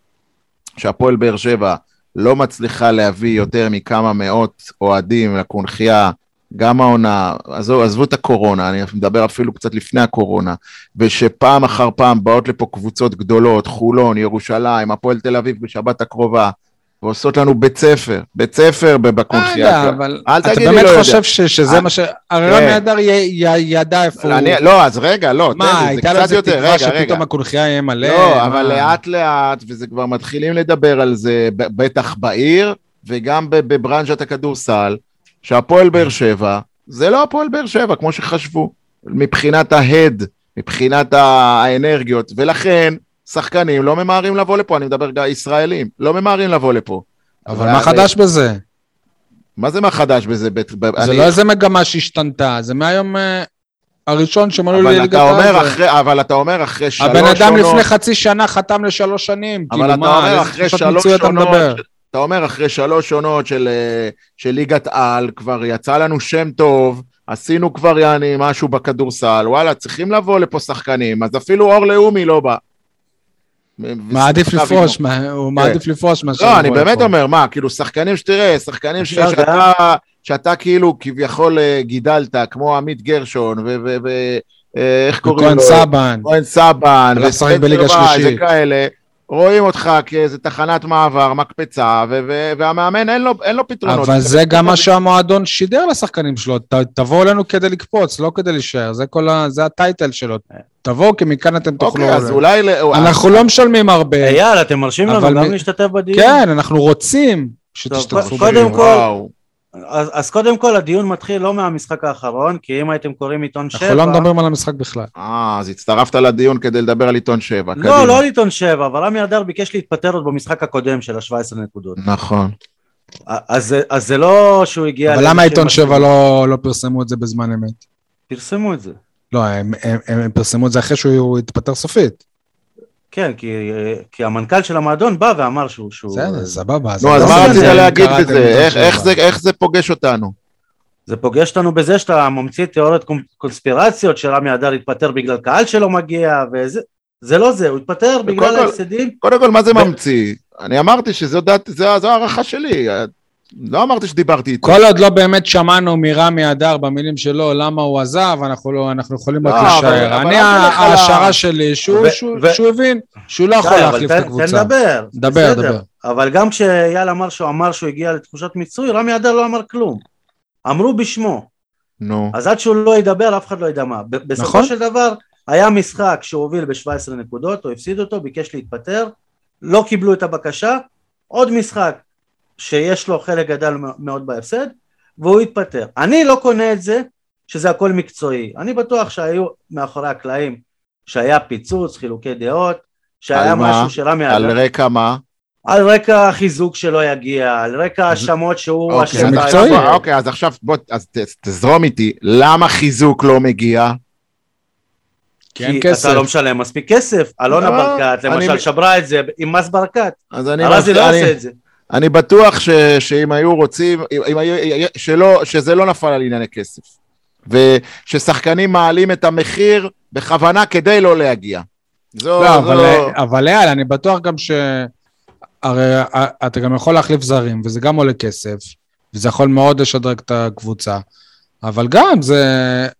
שהפועל באר שבע לא מצליחה להביא יותר מכמה מאות אוהדים לקונכייה, גם העונה, עזבו, עזבו את הקורונה, אני מדבר אפילו קצת לפני הקורונה, ושפעם אחר פעם באות לפה קבוצות גדולות, חולון, ירושלים, הפועל תל אביב בשבת הקרובה, ועושות לנו בית ספר, בית ספר לא אבל אל אתה תגיד לי באמת לא יודע. חושב ש- שזה אה, מה ש... הרי. רמי אדר י- י- ידע איפה הוא... אני, לא, אז רגע, לא, מה, תן לי, זה הייתה קצת יותר, תקווה רגע, רגע. שפתאום הקונכייה יהיה מלא? לא, מה? אבל לאט לאט, וזה כבר מתחילים לדבר על זה, בטח בעיר, וגם בברנז'ת הכדורסל, שהפועל באר שבע, זה לא הפועל באר שבע, כמו שחשבו, מבחינת ההד, מבחינת האנרגיות, ולכן שחקנים לא ממהרים לבוא לפה, אני מדבר גם ישראלים, לא ממהרים לבוא לפה. אבל מה חדש בזה? מה זה מה חדש בזה? זה לא איזה מגמה שהשתנתה, זה מהיום אה, הראשון לליגת אתה אומר העל. אבל אתה אומר אחרי שלוש הבן אדם לפני חצי שנה חתם לשלוש שנים. כאילו, אתה מה, איזה תחושת שלוש מיצוי אתה מדבר? אתה אומר אחרי שלוש עונות של, אה, של ליגת על, כבר יצא לנו שם טוב, עשינו כבר יעני משהו בכדורסל, וואלה, צריכים לבוא לפה שחקנים, אז אפילו אור לאומי לא בא. מעדיף ושחקן לפרוש, הוא מעדיף לפרוש מאשר... לא, אני באמת. אומר, מה, כאילו שחקנים שתראה, שחקנים שאתה, כאילו כביכול אה, גידלת, כמו עמית גרשון, ו... אה, איך קוראים לו? וכהן סבן. כהן סבן, הלך לשחק בליגה שלישית. וכאלה, רואים אותך כאיזה תחנת מעבר, מקפצה, ו- ו- והמאמן אין לו, אין לו פתרונות. אבל זה גם מה שהמועדון שידר לשחקנים שלו, ת- תבואו אלינו כדי לקפוץ, לא כדי להישאר, זה כל ה... זה הטייטל שלו. תבואו, כי מכאן אתם תוכלו... אוקיי, אז אולי... ל- אנחנו לא משלמים הרבה. אייל, אתם מרשים לנו אבל גם להשתתף בדיון? כן, אנחנו רוצים שתשתתפו. קודם בדיון. כל- וואו. אז, אז קודם כל הדיון מתחיל לא מהמשחק האחרון, כי אם הייתם קוראים עיתון שבע... אנחנו לא מדברים על המשחק בכלל. אה, אז הצטרפת לדיון כדי לדבר על עיתון שבע. לא, קדימה. לא על עיתון שבע, אבל רמי אדר ביקש להתפטר עוד במשחק הקודם של ה-17 נקודות. נכון. אז, אז זה לא שהוא הגיע... אבל למה עיתון שבע. לא לא פרסמו את זה בזמן אמת? פרסמו את זה. לא, הם- הם הם פרסמו את זה אחרי שהוא התפטר סופית. כן, כי, כי המנכ"ל של המועדון בא ואמר שהוא... שהוא בסדר, סבבה. נו, אז לא מה רצית להגיד בזה? איך-. זה- איך זה פוגש אותנו? זה פוגש אותנו בזה שאתה ממציא תיאוריות קונ- קונספירציות שרמי אדר התפטר בגלל קהל שלא מגיע, וזה זה לא זה, הוא התפטר בגלל ההפסדים. קודם כל, מה זה ממציא? אני אמרתי שזו הערכה שלי. לא אמרתי שדיברתי איתו. כל עוד לא באמת שמענו מרמי אדר במילים שלו למה הוא עזב, אנחנו לא, אנחנו יכולים רק לא, אבל- לשער. אני, ההשערה שלי, שהוא ו- שהוא- ו- שהוא הבין שהוא לא יכול אבל להחליף את הקבוצה. תן לדבר. דבר, בסדר. דבר. אבל גם כשאייל אמר שהוא אמר שהוא הגיע לתחושת מיצוי, רמי אדר לא אמר כלום. אמרו בשמו. נו. אז עד שהוא לא ידבר, אף אחד לא ידע מה. ב- בסופו נכון. של דבר, היה משחק שהוא הוביל ב-17 נקודות, הוא הפסיד אותו, ביקש להתפטר, לא קיבלו את הבקשה, עוד משחק שיש לו חלק גדל מאוד בהפסד, והוא התפטר. אני לא קונה את זה שזה הכל מקצועי. אני בטוח שהיו מאחורי הקלעים, שהיה פיצוץ, חילוקי דעות, שהיה על מה? משהו שרמי על אדר, רקע מה? על רקע החיזוק שלא יגיע, על רקע האשמות שהוא אוקיי, אשם זה מקצועי. אוקיי, אז עכשיו בוא, אז ת- תזרום איתי. למה חיזוק לא מגיע? כי אין כסף. אתה לא משלם מספיק כסף. אלונה לא, ברקת, אני- למשל, שברה את זה עם מס ברקת. אז אני... ארזי לא עושה את זה. אני בטוח ש, שאם היו רוצים, אם, היו, שלא, שזה לא נפל על ענייני כסף. וששחקנים מעלים את המחיר בכוונה כדי לא להגיע. זו, לא, זו, אבל, אבל אייל, אני בטוח גם ש... הרי אתה גם יכול להחליף זרים, וזה גם עולה כסף, וזה יכול מאוד לשדרג את הקבוצה, אבל גם זה...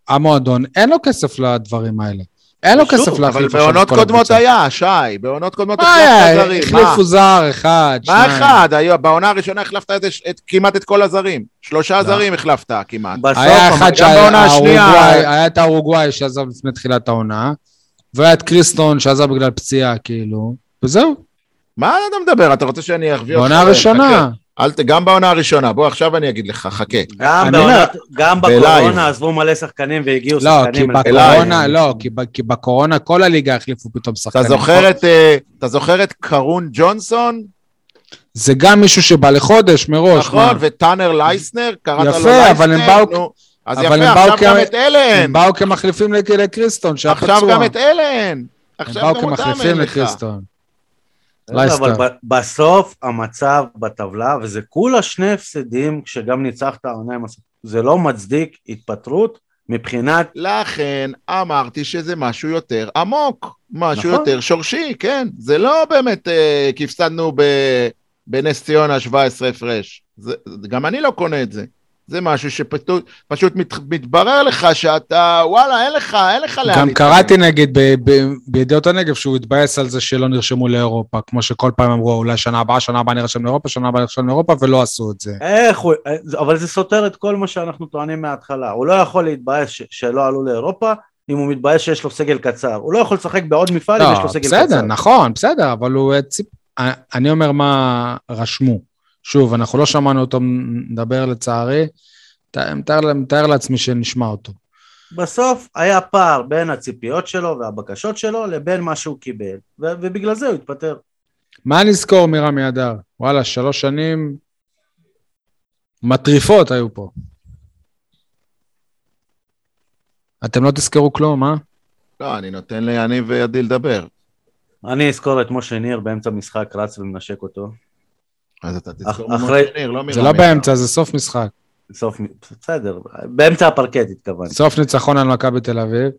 המועדון, אין לו כסף לדברים האלה. אין לו כסף אבל להחליף עכשיו את בעונות כל קודמות הקבוצה. היה, שי, בעונות קודמות מה החלפת היה? זרים. החליפו זר אחד, מה? מה שניים. אחד? בעונה הראשונה החלפת כמעט את כל הזרים. שלושה לא. זרים החלפת כמעט. היה אחד גם בעונה השנייה- שהאורוגוואי, היה את האורוגוואי שעזב לפני תחילת העונה, והיה את קריסטון שעזב בגלל פציעה, כאילו, וזהו, מה אתה מדבר? אתה רוצה שאני אחביא אותך? בעונה הראשונה. אל ת... גם בעונה הראשונה. בוא, עכשיו אני אגיד לך, חכה. גם אני בעונות- גם. בקורונה עזבו מלא שחקנים והגיעו לא, כי שחקנים. בקורונה, לא, כי ב- כי בקורונה כל הליגה החליפו פתאום אתה שחקנים. זוכר את, אה, אתה זוכר את קרון ג'ונסון? זה גם מישהו שבא לחודש מראש. נכון, מה? וטאנר לייסנר, קראת לו יפה, לייסנר? אבל הם באו- נו, אז אבל יפה, עכשיו גם את אלן. הם באו כמחליפים לק- לקריסטון, שהיה פצוע. עכשיו גם את אלן. הם עכשיו באו גם אותם כמחליפים אין לך. לקריסטון. אבל לייסטר. ב- בסוף המצב בטבלה, וזה כולה שני הפסדים, כשגם ניצחת העונה עם הס... זה לא מצדיק התפטרות מבחינת... לכן אמרתי שזה משהו יותר עמוק, משהו נכון. יותר שורשי, כן. זה לא באמת אה, כי הפסדנו ב- בנס ציונה 17 הפרש. זה- גם אני לא קונה את זה. זה משהו שפשוט פשוט מת, מתברר לך שאתה, וואלה, אין לך, אין לך לאן גם. קראתי נגיד ב- ב- בידיעות הנגב שהוא התבאס על זה שלא נרשמו לאירופה, כמו שכל פעם אמרו, אולי שנה הבאה, שנה הבאה נרשם לאירופה, שנה הבאה נרשם לאירופה, ולא עשו את זה. איך הוא... אבל זה סותר את כל מה שאנחנו טוענים מההתחלה. הוא לא יכול להתבאס ש... שלא עלו לאירופה, אם הוא מתבאס שיש לו סגל קצר. הוא לא יכול לשחק בעוד מפעל אם יש לו לא, סגל קצר. בסדר, נכון, בסדר, אבל הוא ציפ... אני אומר מה רשמו. שוב, אנחנו לא שמענו אותו מדבר לצערי, מתאר, מתאר לעצמי שנשמע אותו. בסוף היה פער בין הציפיות שלו והבקשות שלו לבין מה שהוא קיבל, ו- ובגלל זה הוא התפטר. מה נזכור מרמי אדר? וואלה, שלוש שנים, מטריפות היו פה. אתם לא תזכרו כלום, אה? לא, אני נותן ליניב וידי לדבר. אני אזכור את משה ניר באמצע משחק רץ ומנשק אותו. אז אתה תזכור אחרי- ממשה ניר, לא זה מרמי. לא באמצע, זה סוף משחק. סוף, בסדר, באמצע הפרקט התכוונתי. סוף ניצחון על מכבי תל אביב.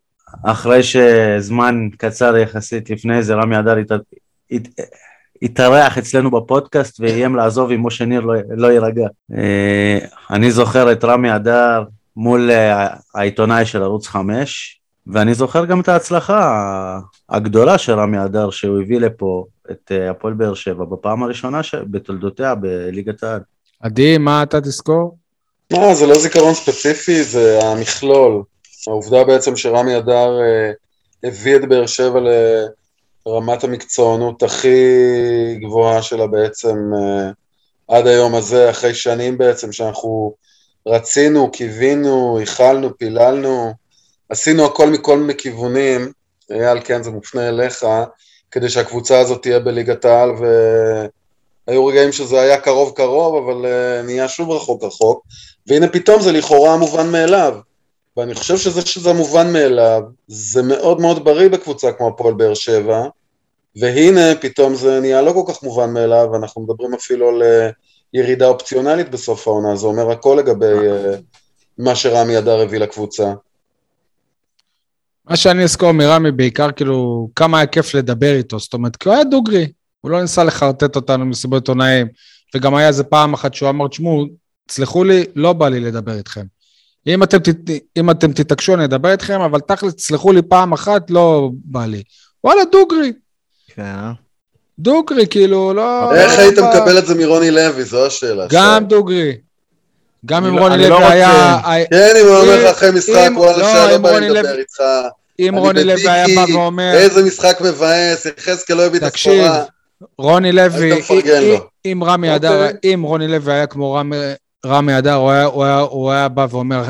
אחרי שזמן קצר יחסית לפני זה רמי אדר הת... הת... התארח אצלנו בפודקאסט ואיים לעזוב אם משה ניר לא, לא יירגע. אה, אני זוכר את רמי אדר מול אה, העיתונאי של ערוץ 5 ואני זוכר גם את ההצלחה הגדולה של רמי אדר שהוא הביא לפה את אה, הפועל באר שבע בפעם הראשונה ש... בתולדותיה בליגת העל. עדי, מה אתה תזכור? אה, זה לא זיכרון ספציפי, זה המכלול. העובדה בעצם שרמי אדר אה, הביא את באר שבע לרמת המקצוענות הכי גבוהה שלה בעצם אה, עד היום הזה, אחרי שנים בעצם שאנחנו רצינו, קיווינו, ייחלנו, פיללנו, עשינו הכל מכל מיני כיוונים, אייל, כן, זה מופנה אליך, כדי שהקבוצה הזאת תהיה בליגת העל, והיו רגעים שזה היה קרוב קרוב, אבל אה, נהיה שוב רחוק רחוק. והנה פתאום זה לכאורה מובן מאליו. ואני חושב שזה שזה מובן מאליו, זה מאוד מאוד בריא בקבוצה כמו הפועל באר שבע, והנה פתאום זה נהיה לא כל כך מובן מאליו, אנחנו מדברים אפילו על אה, ירידה אופציונלית בסוף העונה, זה אומר הכל לגבי אה, מה שרמי אדר הביא לקבוצה. מה שאני אזכור מרמי בעיקר, כאילו, כמה היה כיף לדבר איתו, זאת אומרת, כי הוא היה דוגרי, הוא לא ניסה לחרטט אותנו מסיבות עיתונאים, וגם היה איזה פעם אחת שהוא אמר, תשמעו, תסלחו לי, לא בא לי לדבר איתכם. אם אתם, תת- אם אתם תתעקשו, אני אדבר איתכם, אבל תכל'ס, תסלחו לי פעם אחת, לא בא לי. וואלה, דוגרי, כן, אה? דוגרי, כאילו, לא... איך לא היית בא- מקבל את זה מרוני לוי, זו השאלה. גם. דוגרי. גם אם לא- רוני אני לוי לא היה... כן, אם הוא אומר לך אחרי משחק, וואלה, לא, לא אם בא לי לדבר איתך. אם רוני לוי היה בא ואומר... איזה משחק מבאס, יחזקאל לא הביא את תקשיב, הסחורה. רוני לוי, אם- רמי אוקיי. אדר, אם רוני לוי היה כמו רמי- אדר, הוא היה- הוא היה- הוא היה בא ואומר,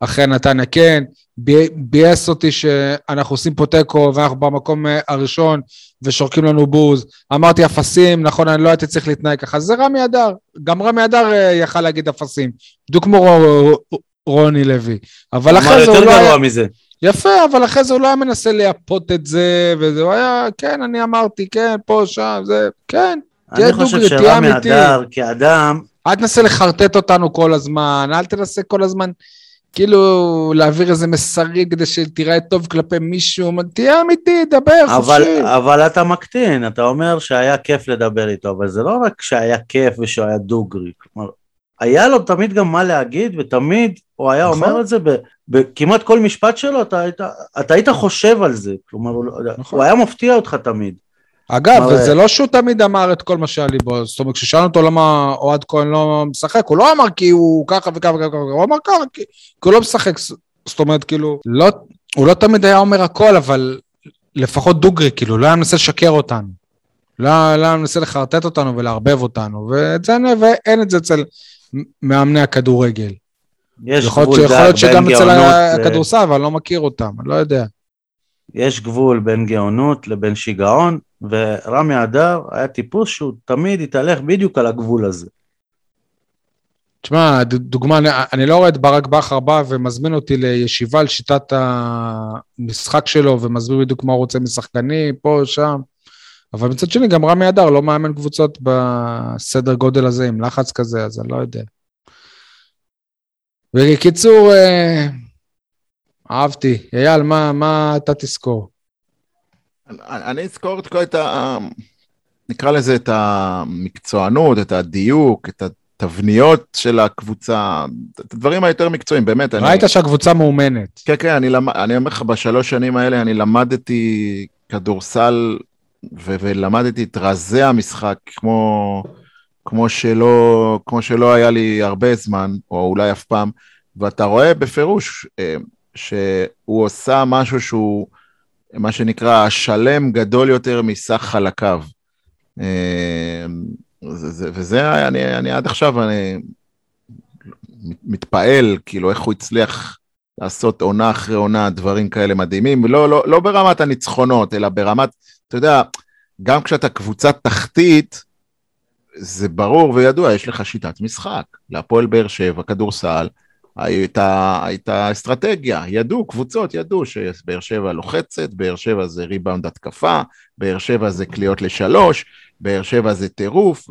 אחרי נתניה כן, בי- ביאס אותי שאנחנו עושים פה תיקו ואנחנו במקום אה, הראשון ושורקים לנו בוז. אמרתי אפסים, נכון, אני לא הייתי צריך להתנהג ככה. זה רמי אדר. גם רמי אדר אה, יכל להגיד אפסים. בדיוק כמו רו- רוני לוי. אבל אחרי זה הוא לא היה... גרוע מזה. יפה, אבל אחרי זה הוא לא היה מנסה לייפות את זה, וזה, היה, כן, אני אמרתי, כן, פה, שם, זה, כן. אני חושב שרמי. אדר כאדם, אל תנסה לחרטט אותנו כל הזמן, אל תנסה כל הזמן, כאילו, להעביר איזה מסרים כדי שתיראה טוב כלפי מישהו, תהיה אמיתי, דבר, אבל, חופשי. אבל אתה מקטין, אתה אומר שהיה כיף לדבר איתו, אבל זה לא רק שהיה כיף ושהוא היה דוגרי, כלומר, היה לו תמיד גם מה להגיד, ותמיד הוא היה נכון. אומר את זה בכמעט כל משפט שלו, אתה היית, אתה היית חושב על זה, כלומר, לא- נכון. הוא היה מפתיע אותך תמיד. אגב, מראה. זה לא שהוא תמיד אמר את כל מה שהיה ליבו, זאת אומרת, כששאלנו אותו למה אוהד כהן לא משחק, הוא לא אמר כי הוא ככה וככה וככה, הוא אמר ככה, כי, כי הוא לא משחק, זאת אומרת, כאילו, לא, הוא לא תמיד היה אומר הכל, אבל לפחות דוגרי, כאילו, לא היה מנסה לשקר אותנו. לא, לא היה מנסה לחרטט אותנו ולערבב אותנו, ואת זה אין, ואין את זה אצל מאמני הכדורגל. יש יכול גבול שיכול להיות שגם אצל הכדורסל, אבל אני לא מכיר אותם, אני לא יודע. יש גבול בין גאונות לבין שיגעון, ורמי אדר היה טיפוס שהוא תמיד התהלך בדיוק על הגבול הזה. תשמע, דוגמה, אני, אני לא רואה את ברק בכר בא ומזמין אותי לישיבה על שיטת המשחק שלו, ומסביר בדיוק מה הוא רוצה משחקנים, פה, שם. אבל מצד שני, גם רמי אדר לא מאמן קבוצות בסדר גודל הזה, עם לחץ כזה, אז אני לא יודע. בקיצור, אה, אהבתי. אייל, מה, מה אתה תזכור? אני אני אזכור את כל את ה... נקרא לזה את המקצוענות, את הדיוק, את התבניות של הקבוצה, את הדברים היותר מקצועיים, באמת. אני- ראית שהקבוצה מאומנת. כן, כן, אני, למ... אני אומר לך, בשלוש שנים האלה אני למדתי כדורסל ו... ולמדתי את רזי המשחק כמו, כמו, שלא, כמו שלא היה לי הרבה זמן, או אולי אף פעם, ואתה רואה בפירוש אה, שהוא עושה משהו שהוא, מה שנקרא, שלם גדול יותר מסך חלקיו. אה, זה, וזה, אני, אני עד עכשיו, אני מתפעל, כאילו, איך הוא הצליח לעשות עונה אחרי עונה דברים כאלה מדהימים, לא, לא, לא ברמת הניצחונות, אלא ברמת, אתה יודע, גם כשאתה קבוצה תחתית, זה ברור וידוע, יש לך שיטת משחק. להפועל באר שבע, כדורסל, הייתה, הייתה אסטרטגיה, ידעו, קבוצות ידעו שבאר שבע לוחצת, באר שבע זה ריבאונד התקפה, באר שבע זה קליעות לשלוש, באר שבע זה טירוף,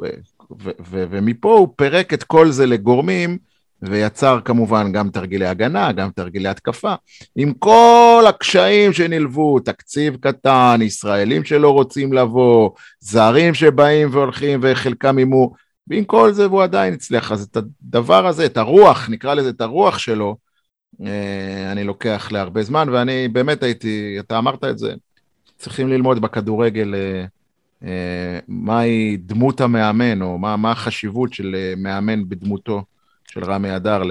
ומפה הוא פירק את כל זה לגורמים, ויצר כמובן גם תרגילי הגנה, גם תרגילי התקפה, עם כל הקשיים שנלוו, תקציב קטן, ישראלים שלא רוצים לבוא, זרים שבאים והולכים וחלקם הימו, ועם כל זה הוא עדיין הצליח. אז את הדבר הזה, את הרוח, נקרא לזה את הרוח שלו, אה, אני לוקח להרבה זמן, ואני באמת הייתי, אתה אמרת את זה, צריכים ללמוד בכדורגל אה, אה, מהי דמות המאמן, או מה, מה החשיבות של מאמן בדמותו של רמי אדר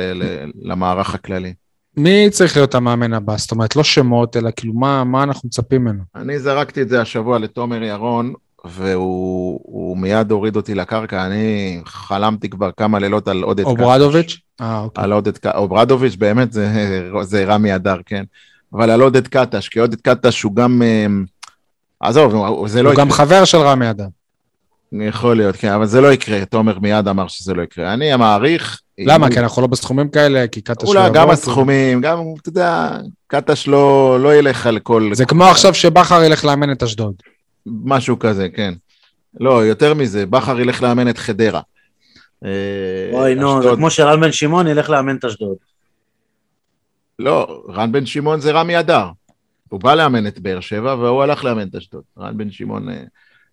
למערך הכללי. מי צריך להיות המאמן הבא? זאת אומרת, לא שמות, אלא כאילו, מה, מה אנחנו מצפים ממנו? אני זרקתי את זה השבוע לתומר ירון, והוא מיד הוריד אותי לקרקע, אני חלמתי כבר כמה לילות על עודד קטש. אוברדוביץ'? אה, אוקיי. על עודד קטש, אוברדוביץ' באמת זה, זה רמי אדר, כן. אבל על עודד קטש, כי עודד קטש הוא גם... עזוב, זה לא יקרה. הוא גם חבר של רמי אדר. יכול להיות, כן, אבל זה לא יקרה, תומר מיד אמר שזה לא יקרה. אני מעריך... למה? כי אנחנו לא בסכומים כאלה, כי קטש לא יבוא. גם הסכומים, גם, אתה יודע, קטש לא, לא ילך על כל... זה כמו עכשיו שבכר ילך לאמן את אשדוד. משהו כזה, כן. לא, יותר מזה, בכר ילך לאמן את חדרה. אה, אוי, נו, זה כמו שרן בן שמעון ילך לאמן את אשדוד. לא, רן בן שמעון זה רמי אדר. הוא בא לאמן את באר שבע והוא הלך לאמן את אשדוד. רן בן שמעון... אה,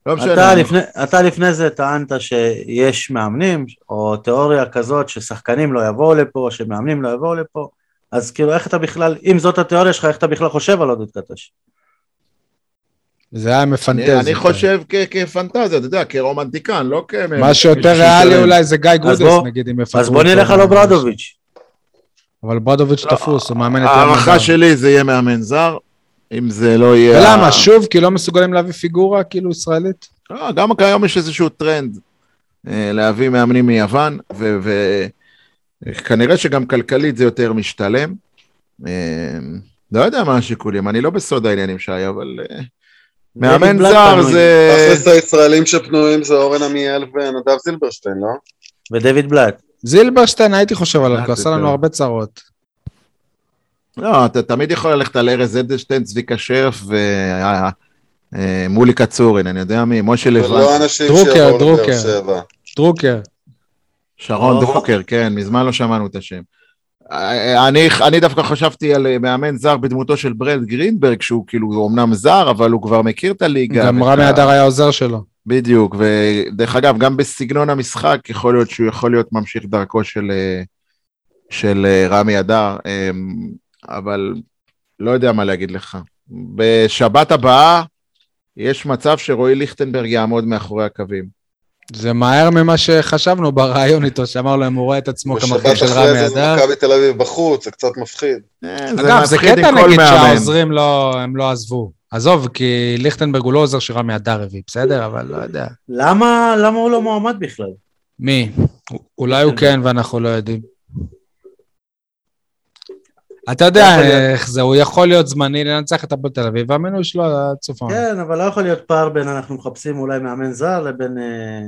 לא משנה. אתה לפני, אתה לפני זה טענת שיש מאמנים, או תיאוריה כזאת ששחקנים לא יבואו לפה, שמאמנים לא יבואו לפה, אז כאילו איך אתה בכלל, אם זאת התיאוריה שלך, איך אתה בכלל חושב על עודד קטש? זה היה מפנטזי. אני, אני חושב כפנטזיה, אתה יודע, כרומנטיקן, לא כ... מה שיותר ריאלי אולי זה גיא גודס, נגיד, אם יפטרו אז בוא נלך על אוברדוביץ'. אוברדוביץ' לא, תפוס, הוא מאמן את ההערכה שלי זה יהיה מאמן זר, אם זה לא יהיה... ולמה, שוב, כי לא מסוגלים להביא פיגורה כאילו ישראלית? לא, גם כיום יש איזשהו טרנד אה, להביא מאמנים מיוון, וכנראה שגם כלכלית זה יותר משתלם. אה, לא יודע מה השיקולים, אני לא בסוד העניינים שי, אבל אה, מאמן זר זה... תכלס הישראלים שפנויים זה אורן עמיאל ונדב זילברשטיין, לא? ודויד בלאט. זילברשטיין הייתי חושב עליו, הוא עשה לנו הרבה צרות. לא, אתה תמיד יכול ללכת על ארז אדלשטיין, צביקה שרף ומולי אה, קצורין, אני יודע מי, משה לבן. ולא אנשים שיבואו לבאר שבע. דרוקר. שרון דרוקר, כן, מזמן לא שמענו את השם. אני, אני דווקא חשבתי על מאמן זר בדמותו של ברד גרינברג, שהוא כאילו אמנם זר, אבל הוא כבר מכיר את הליגה. גם רמי אדר היה עוזר שלו. בדיוק, ודרך אגב, גם בסגנון המשחק, יכול להיות שהוא יכול להיות ממשיך דרכו של, של רמי אדר, אמ, אבל לא יודע מה להגיד לך. בשבת הבאה, יש מצב שרועי ליכטנברג יעמוד מאחורי הקווים. זה מהר ממה שחשבנו ברעיון איתו, שאמר לו אם הוא רואה את עצמו כמחליף של רמי אדר. בשבת אחרי זה מכבי תל אביב בחוץ, זה קצת מפחיד. אה, אגב, זה קטע נגיד שהעוזרים לא, הם לא עזבו. עזוב, כי ליכטנברג הוא לא עוזר שרמי אדר הביא, בסדר? אבל לא יודע. למה, למה הוא לא מועמד בכלל? מי? אולי הוא כן ואנחנו לא יודעים. אתה יודע איך זה, הוא יכול להיות זמני לנצח את הפועל תל אביב, והמינוי שלו עד העונה. כן, אבל לא יכול להיות פער בין אנחנו מחפשים אולי מאמן זר לבין אה,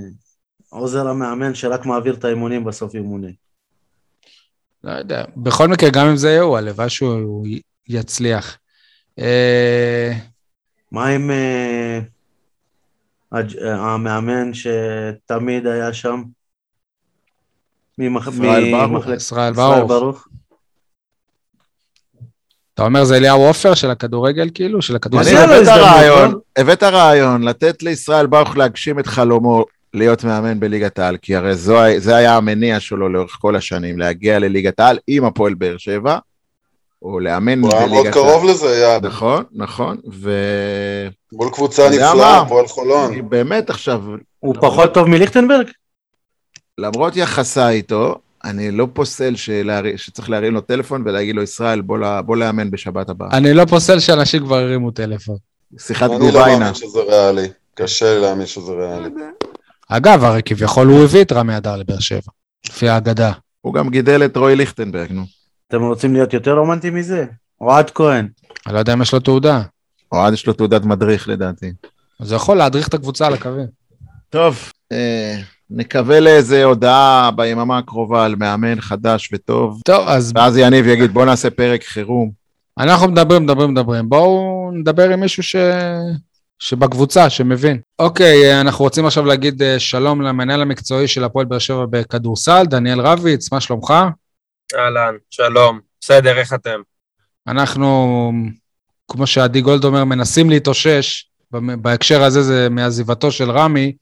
עוזר המאמן שרק מעביר את האימונים בסוף אימוני. לא יודע, בכל מקרה, גם אם זה יהיה הוא, הלוואי שהוא יצליח. אה... מה עם אה, המאמן שתמיד היה שם? ישראל ברוך. אתה אומר זה אליהו עופר של הכדורגל כאילו? של הכדורגל? אני הבאת רעיון, הבאת רעיון לתת לישראל ברוך להגשים את חלומו להיות מאמן בליגת העל, כי הרי זו, זה היה המניע שלו לאורך כל השנים, להגיע לליגת העל עם הפועל באר שבע, או לאמן בליגת העל. הוא היה מאוד קרוב לזה, יעד. נכון, נכון, ו... מול קבוצה נפלאה, הפועל חולון. באמת עכשיו... הוא פחות טוב מליכטנברג? למרות יחסה איתו, אני לא פוסל שלהר... שצריך להרים לו טלפון ולהגיד לו, ישראל, בוא, לה... בוא לאמן בשבת הבאה. אני לא פוסל שאנשים כבר הרימו טלפון. שיחת גוביינה. אני לא מאמין שזה ריאלי. קשה לי להאמין שזה ריאלי. אגב, הרי כביכול הוא הביא את רמי אדר לבאר שבע, לפי האגדה. הוא גם גידל את רועי ליכטנברג, נו. אתם רוצים להיות יותר רומנטיים מזה? אוהד כהן. אני לא יודע אם יש לו תעודה. אוהד יש לו תעודת מדריך לדעתי. אז הוא יכול להדריך את הקבוצה על הקווים. טוב, אה, נקווה לאיזה הודעה ביממה הקרובה על מאמן חדש וטוב, טוב, אז ואז יניב יגיד, בוא נעשה פרק חירום. אנחנו מדברים, מדברים, מדברים. בואו נדבר עם מישהו ש... שבקבוצה, שמבין. אוקיי, אנחנו רוצים עכשיו להגיד אה, שלום למנהל המקצועי של הפועל באר שבע בכדורסל, דניאל רביץ, מה שלומך? אהלן, שלום. בסדר, איך אתם? אנחנו, כמו שעדי גולד אומר, מנסים להתאושש. בהקשר הזה זה מעזיבתו של רמי.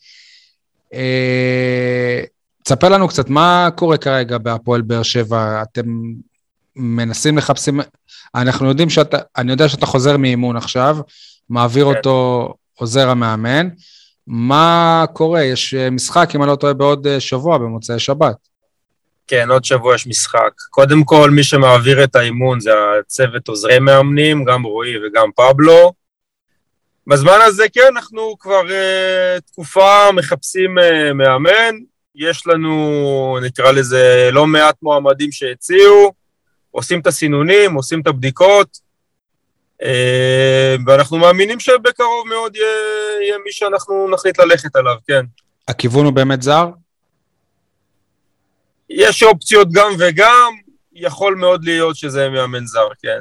אה, תספר לנו קצת, מה קורה כרגע בהפועל באר שבע? אתם מנסים לחפשים... אנחנו יודעים שאתה, אני יודע שאתה חוזר מאימון עכשיו, מעביר כן. אותו עוזר המאמן. מה קורה? יש אה, משחק, אם אני לא טועה, בעוד אה, שבוע, במוצאי שבת. כן, עוד שבוע יש משחק. קודם כל, מי שמעביר את האימון זה הצוות עוזרי מאמנים, גם רועי וגם פבלו. בזמן הזה, כן, אנחנו כבר uh, תקופה מחפשים uh, מאמן. יש לנו, נקרא לזה, לא מעט מועמדים שהציעו, עושים את הסינונים, עושים את הבדיקות, uh, ואנחנו מאמינים שבקרוב מאוד יהיה, יהיה מי שאנחנו נחליט ללכת עליו, כן. הכיוון הוא באמת זר? יש אופציות גם וגם, יכול מאוד להיות שזה מאמן זר, כן.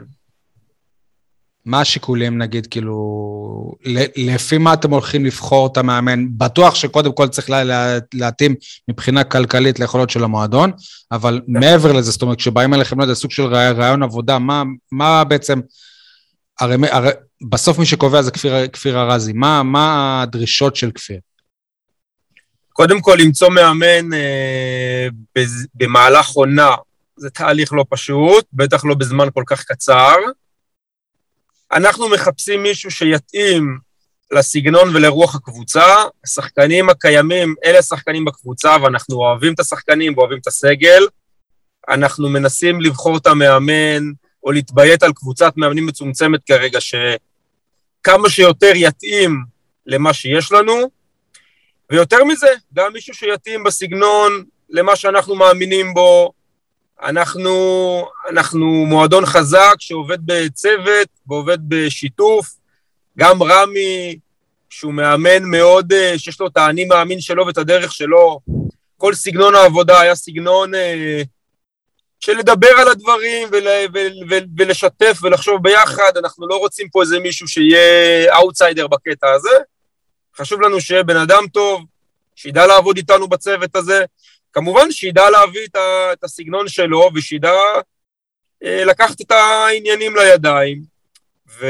מה השיקולים, נגיד, כאילו, לפי מה אתם הולכים לבחור את המאמן? בטוח שקודם כל צריך לה, לה, להתאים מבחינה כלכלית ליכולות של המועדון, אבל מעבר לזה, זאת אומרת, כשבאים אליכם, לא יודע, סוג של רעי- רעיון עבודה, מה, מה בעצם, הרי, הרי בסוף מי שקובע זה כפיר, כפיר ארזי, מה, מה הדרישות של כפיר? קודם כל, למצוא מאמן אה, בז- במהלך עונה, זה תהליך לא פשוט, בטח לא בזמן כל כך קצר. אנחנו מחפשים מישהו שיתאים לסגנון ולרוח הקבוצה. השחקנים הקיימים, אלה השחקנים בקבוצה, ואנחנו אוהבים את השחקנים ואוהבים את הסגל. אנחנו מנסים לבחור את המאמן, או להתביית על קבוצת מאמנים מצומצמת כרגע, שכמה שיותר יתאים למה שיש לנו. ויותר מזה, גם מישהו שיתאים בסגנון למה שאנחנו מאמינים בו. אנחנו, אנחנו מועדון חזק שעובד בצוות ועובד בשיתוף. גם רמי, שהוא מאמן מאוד, אה, שיש לו את האני מאמין שלו ואת הדרך שלו. כל סגנון העבודה היה סגנון אה, של לדבר על הדברים ול, ול, ול, ולשתף ולחשוב ביחד. אנחנו לא רוצים פה איזה מישהו שיהיה אאוטסיידר בקטע הזה. חשוב לנו שיהיה בן אדם טוב, שידע לעבוד איתנו בצוות הזה. כמובן שידע להביא את, ה, את הסגנון שלו ושידע אה, לקחת את העניינים לידיים ו...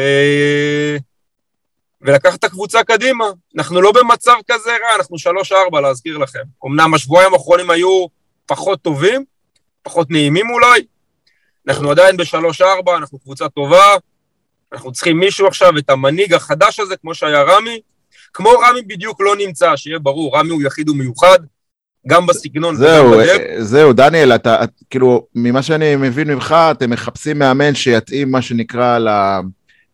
ולקחת את הקבוצה קדימה. אנחנו לא במצב כזה רע, אנחנו שלוש-ארבע, להזכיר לכם. אמנם השבועיים האחרונים היו פחות טובים, פחות נעימים אולי. אנחנו עדיין בשלוש-ארבע, אנחנו קבוצה טובה. אנחנו צריכים מישהו עכשיו, את המנהיג החדש הזה, כמו שהיה רמי. כמו רמי בדיוק לא נמצא, שיהיה ברור, רמי הוא יחיד ומיוחד, גם בסגנון זהו, וגם בדרך. אה, זהו, דניאל, אתה, את- כאילו, ממה שאני מבין ממך, אתם מחפשים מאמן שיתאים, מה שנקרא, ל-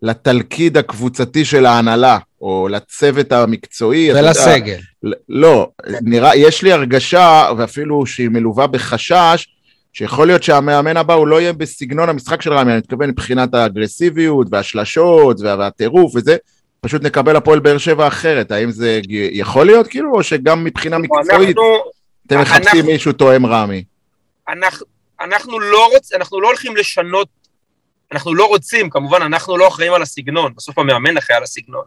לתלכיד הקבוצתי של ההנהלה, או לצוות המקצועי. אתה יודע, ולסגל. ל- לא, נראה, יש לי הרגשה, ואפילו שהיא מלווה בחשש, שיכול להיות שהמאמן הבא הוא לא יהיה בסגנון המשחק של רמי, אני מתכוון מבחינת האגרסיביות והשלשות וה- והטירוף וזה, פשוט נקבל הפועל באר שבע אחרת, האם זה יכול להיות כאילו, או שגם מבחינה מקצועית אנחנו, אתם מחפשים מישהו תואם רמי? אנחנו, אנחנו, לא רוצ, אנחנו לא הולכים לשנות, אנחנו לא רוצים, כמובן, אנחנו לא אחראים על הסגנון, בסוף המאמן אחראי על הסגנון.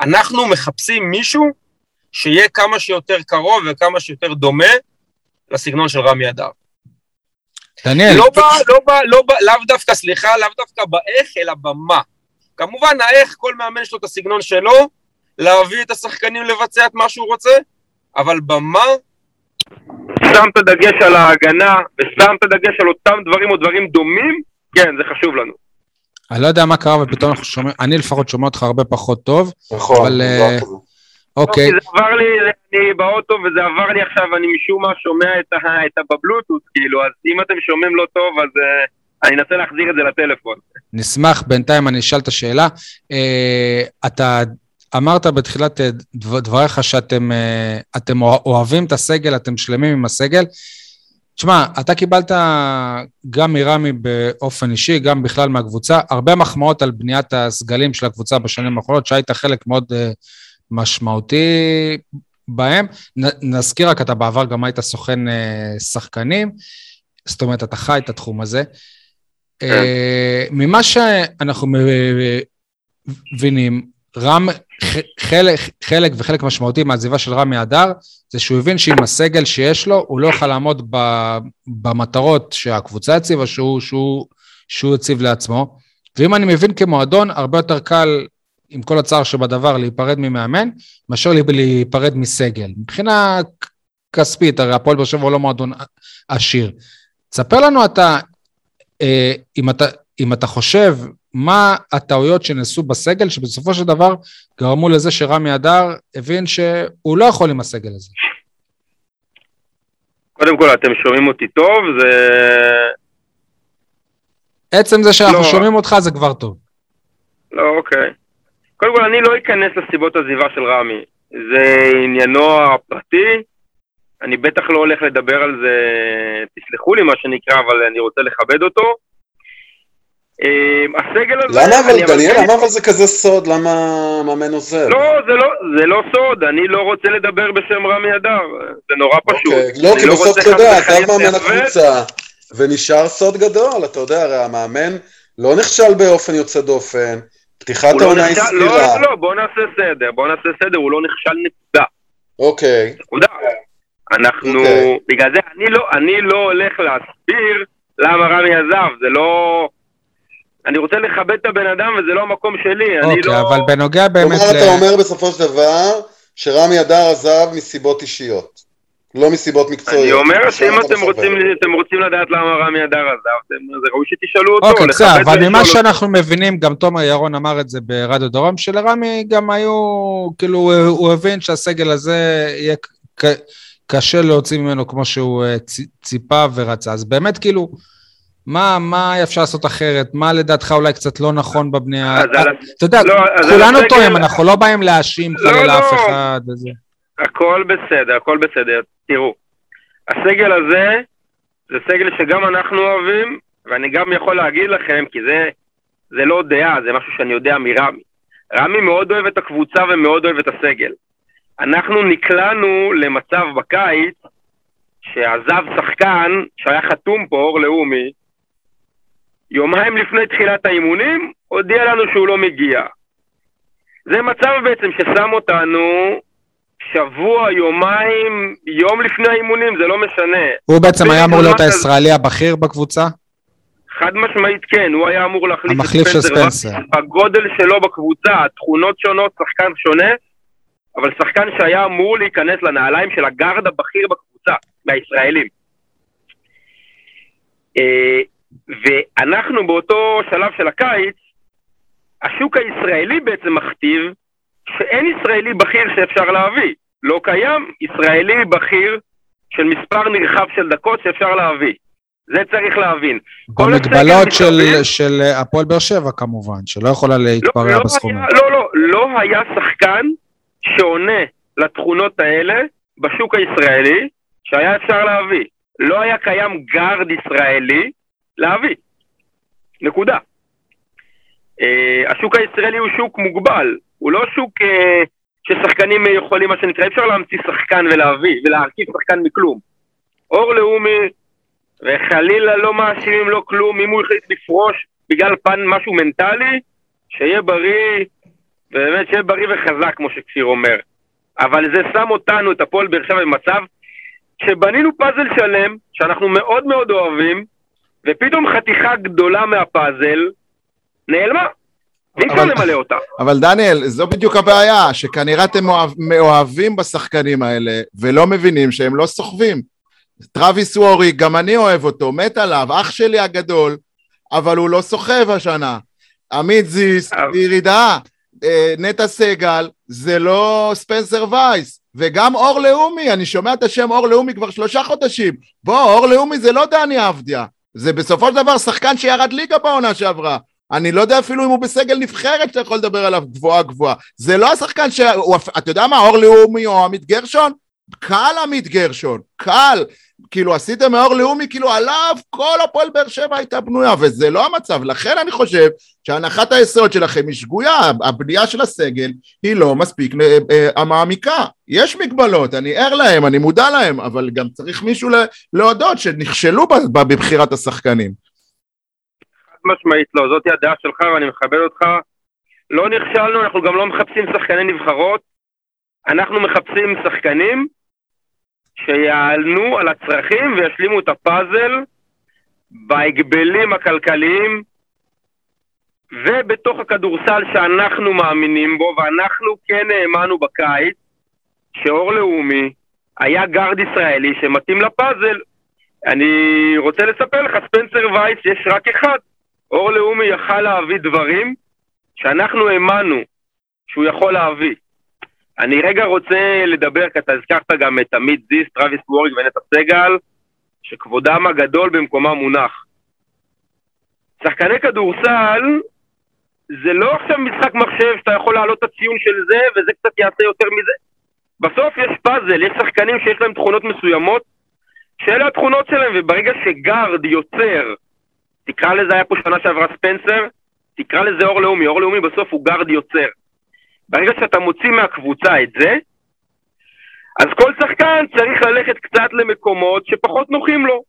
אנחנו מחפשים מישהו שיהיה כמה שיותר קרוב וכמה שיותר דומה לסגנון של רמי אדר. דניאל, לא בא, לא בא, לא בא, לאו דווקא, סליחה, לאו דווקא באיך, אלא במה. כמובן, האיך, כל מאמן יש לו את הסגנון שלו, להביא את השחקנים לבצע את מה שהוא רוצה, אבל במה, שם את הדגש על ההגנה, ושם את הדגש על אותם דברים או דברים דומים, כן, זה חשוב לנו. אני לא יודע מה קרה, ופתאום אנחנו שומעים, אני לפחות שומע אותך הרבה פחות טוב. נכון, אבל, אה. אוקיי, כי זה עבר לי, אני באוטו וזה עבר לי עכשיו, אני משום מה שומע את, ה, את הבבלוטות, כאילו, אז אם אתם שומעים לא טוב, אז uh, אני אנסה להחזיר את זה לטלפון. נשמח, בינתיים אני אשאל את השאלה. אה, אתה אמרת בתחילת אה, דבר- דבריך שאתם אה, אתם אוהבים את הסגל, אתם שלמים עם הסגל. תשמע, אתה קיבלת גם מרמי באופן אישי, גם בכלל מהקבוצה, הרבה מחמאות על בניית הסגלים של הקבוצה בשנים האחרונות, שהיית חלק מאוד אה, משמעותי בהם. נ, נזכיר רק, אתה בעבר גם היית סוכן שחקנים, זאת אומרת, אתה חי את התחום הזה. אה, ממה שאנחנו מבינים, רם, חלק, חלק וחלק משמעותי מהעזיבה של רמי אדר, זה שהוא הבין שעם הסגל שיש לו, הוא לא יוכל לעמוד ב, במטרות שהקבוצה הציבה, שהוא, שהוא, שהוא הציב לעצמו. ואם אני מבין כמועדון, הרבה יותר קל, עם כל הצער שבדבר, להיפרד ממאמן, מאשר להיפרד מסגל. מבחינה כספית, הרי הפועל באר שבע הוא לא מועדון עשיר. תספר לנו אתה, אה, אם אתה, אם אתה חושב מה הטעויות שנעשו בסגל, שבסופו של דבר גרמו לזה שרמי אדר הבין שהוא לא יכול עם הסגל הזה. קודם כל, אתם שומעים אותי טוב, זה... עצם זה שאנחנו לא. שומעים אותך זה כבר טוב. לא, אוקיי. קודם כל, אני לא אכנס לסיבות עזיבה של רמי. זה עניינו הפרטי. אני בטח לא הולך לדבר על זה, תסלחו לי מה שנקרא, אבל אני רוצה לכבד אותו. אה, הסגל הזה... למה אבל, דניאל, למה אבל זה כזה סוד? למה מאמן עוזב? לא, זה לא, זה לא סוד, אני לא רוצה לדבר בשם רמי אדר, זה נורא פשוט. אוקיי, לא, אני כי בסוף רוצה אתה יודע, עזב מאמן. הקבוצה, ונשאר סוד גדול, אתה יודע, הרי המאמן לא נכשל באופן יוצא דופן, פתיחת לא העונה היא לא, סבירה. לא, לא, בוא נעשה סדר, בוא נעשה סדר, הוא לא נכשל נקודה. אוקיי, נקודה. אנחנו, אוקיי. בגלל זה לא, אני לא הולך להסביר למה רמי עזב, זה לא... אני רוצה לכבד את הבן אדם וזה לא המקום שלי, אני אוקיי, לא... אבל בנוגע באמת כלומר. אתה אומר בסופו של דבר שרמי אדר עזב מסיבות אישיות, לא מסיבות מקצועיות. אני אומר שאם אתם. רוצים, אתם רוצים לדעת למה רמי אדר עזב, זה ראוי שתשאלו אותו, אוקיי, בסדר, אבל ממה אותו. שאנחנו מבינים, גם תומר ירון אמר את זה ברדיו דרום, שלרמי גם היו, כאילו, הוא- הבין שהסגל הזה יהיה קשה להוציא ממנו כמו שהוא אה, ציפה ורצה. אז באמת, כאילו, מה, מה אפשר לעשות אחרת? מה לדעתך אולי קצת לא נכון בבנייה? אתה יודע, לא, כולנו טועים, אנחנו לא באים להאשים לא, חלילה לא. אף אחד וזה. הכל בסדר, הכל בסדר. תראו, הסגל הזה זה סגל שגם אנחנו אוהבים, ואני גם יכול להגיד לכם, כי זה, זה לא דעה, זה משהו שאני יודע מרמי. רמי מאוד אוהב את הקבוצה ומאוד אוהב את הסגל. אנחנו נקלענו למצב בקיץ שעזב שחקן שהיה חתום פה, אור לאומי, יומיים לפני תחילת האימונים, הודיע לנו שהוא לא מגיע. זה מצב בעצם ששם אותנו שבוע, יומיים, יום לפני האימונים, זה לא משנה. הוא בעצם היה אמור להיות הישראלי הבכיר בקבוצה? חד משמעית כן, הוא היה אמור להחליף המחליף של ספנסר. ספנסר. בגודל שלו בקבוצה, תכונות שונות, שחקן שונה, אבל שחקן שהיה אמור להיכנס לנעליים של הגארד הבכיר בקבוצה, מהישראלים. אה, ואנחנו באותו שלב של הקיץ, השוק הישראלי בעצם מכתיב שאין ישראלי בכיר שאפשר להביא. לא קיים ישראלי בכיר של מספר נרחב של דקות שאפשר להביא. זה צריך להבין. במגבלות של, מסביב- של הפועל באר שבע כמובן, שלא יכולה להתפרע לא, בסכומים. היה, לא, לא, לא היה שחקן שעונה לתכונות האלה בשוק הישראלי שהיה אפשר להביא. לא היה קיים גארד ישראלי להביא. נקודה. אה, השוק הישראלי הוא שוק מוגבל, הוא לא שוק אה, ששחקנים אה, יכולים, מה שנקרא, אי אפשר להמציא שחקן ולהביא, ולהרכיב שחקן מכלום. אור לאומי, וחלילה לא מאשימים לו כלום, אם הוא החליט לפרוש בגלל פן משהו מנטלי, שיהיה בריא, באמת שיהיה בריא וחזק, כמו שכפיר אומר. אבל זה שם אותנו, את הפועל באר שבע, במצב שבנינו פאזל שלם, שאנחנו מאוד מאוד אוהבים, ופתאום חתיכה גדולה מהפאזל נעלמה. ואי אפשר למלא אותה. אבל דניאל, זו בדיוק הבעיה, שכנראה אתם מאוהב- מאוהבים בשחקנים האלה, ולא מבינים שהם לא סוחבים. טרוויס וורי, גם אני אוהב אותו, מת עליו, אח שלי הגדול, אבל הוא לא סוחב השנה. עמית זיס, אבל- ירידה, אה, נטע סגל, זה לא ספנסר וייס. וגם אור לאומי, אני שומע את השם אור לאומי כבר שלושה חודשים. בוא, אור לאומי זה לא דני אבדיה. זה בסופו של דבר שחקן שירד ליגה בעונה שעברה. אני לא יודע אפילו אם הוא בסגל נבחרת שאתה יכול לדבר עליו גבוהה גבוהה. זה לא השחקן ש... הוא... אתה יודע מה, אור לאומי או עמית גרשון? קל עמית גרשון, קל. כאילו עשיתם מאור לאומי, כאילו עליו כל הפועל באר שבע הייתה בנויה, וזה לא המצב. לכן אני חושב שהנחת היסוד שלכם היא שגויה, הבנייה של הסגל היא לא מספיק אה, אה, מעמיקה. יש מגבלות, אני ער להם, אני מודע להם, אבל גם צריך מישהו להודות שנכשלו בבחירת השחקנים. חד משמעית לא, זאת הדעה שלך ואני מכבד אותך. לא נכשלנו, אנחנו גם לא מחפשים שחקני נבחרות, אנחנו מחפשים שחקנים שיעלנו על הצרכים וישלימו את הפאזל בהגבלים הכלכליים ובתוך הכדורסל שאנחנו מאמינים בו, ואנחנו כן האמנו בקיץ שאור לאומי היה גארד ישראלי שמתאים לפאזל. אני רוצה לספר לך, ספנסר וייס יש רק אחד. אור לאומי יכל להביא דברים שאנחנו האמנו שהוא יכול להביא. אני רגע רוצה לדבר, כי אתה הזכרת גם את עמית זיס, טרוויס ווריק ונטע סגל, שכבודם הגדול במקומם מונח. שחקני כדורסל זה לא עכשיו משחק מחשב שאתה יכול להעלות את הציון של זה וזה קצת יעשה יותר מזה. בסוף יש פאזל, יש שחקנים שיש להם תכונות מסוימות שאלה התכונות שלהם, וברגע שגארד יוצר, תקרא לזה, היה פה שנה שעברה ספנסר, תקרא לזה אור לאומי, אור לאומי בסוף הוא גארד יוצר. ברגע שאתה מוציא מהקבוצה את זה, אז כל שחקן צריך ללכת קצת למקומות שפחות נוחים לו.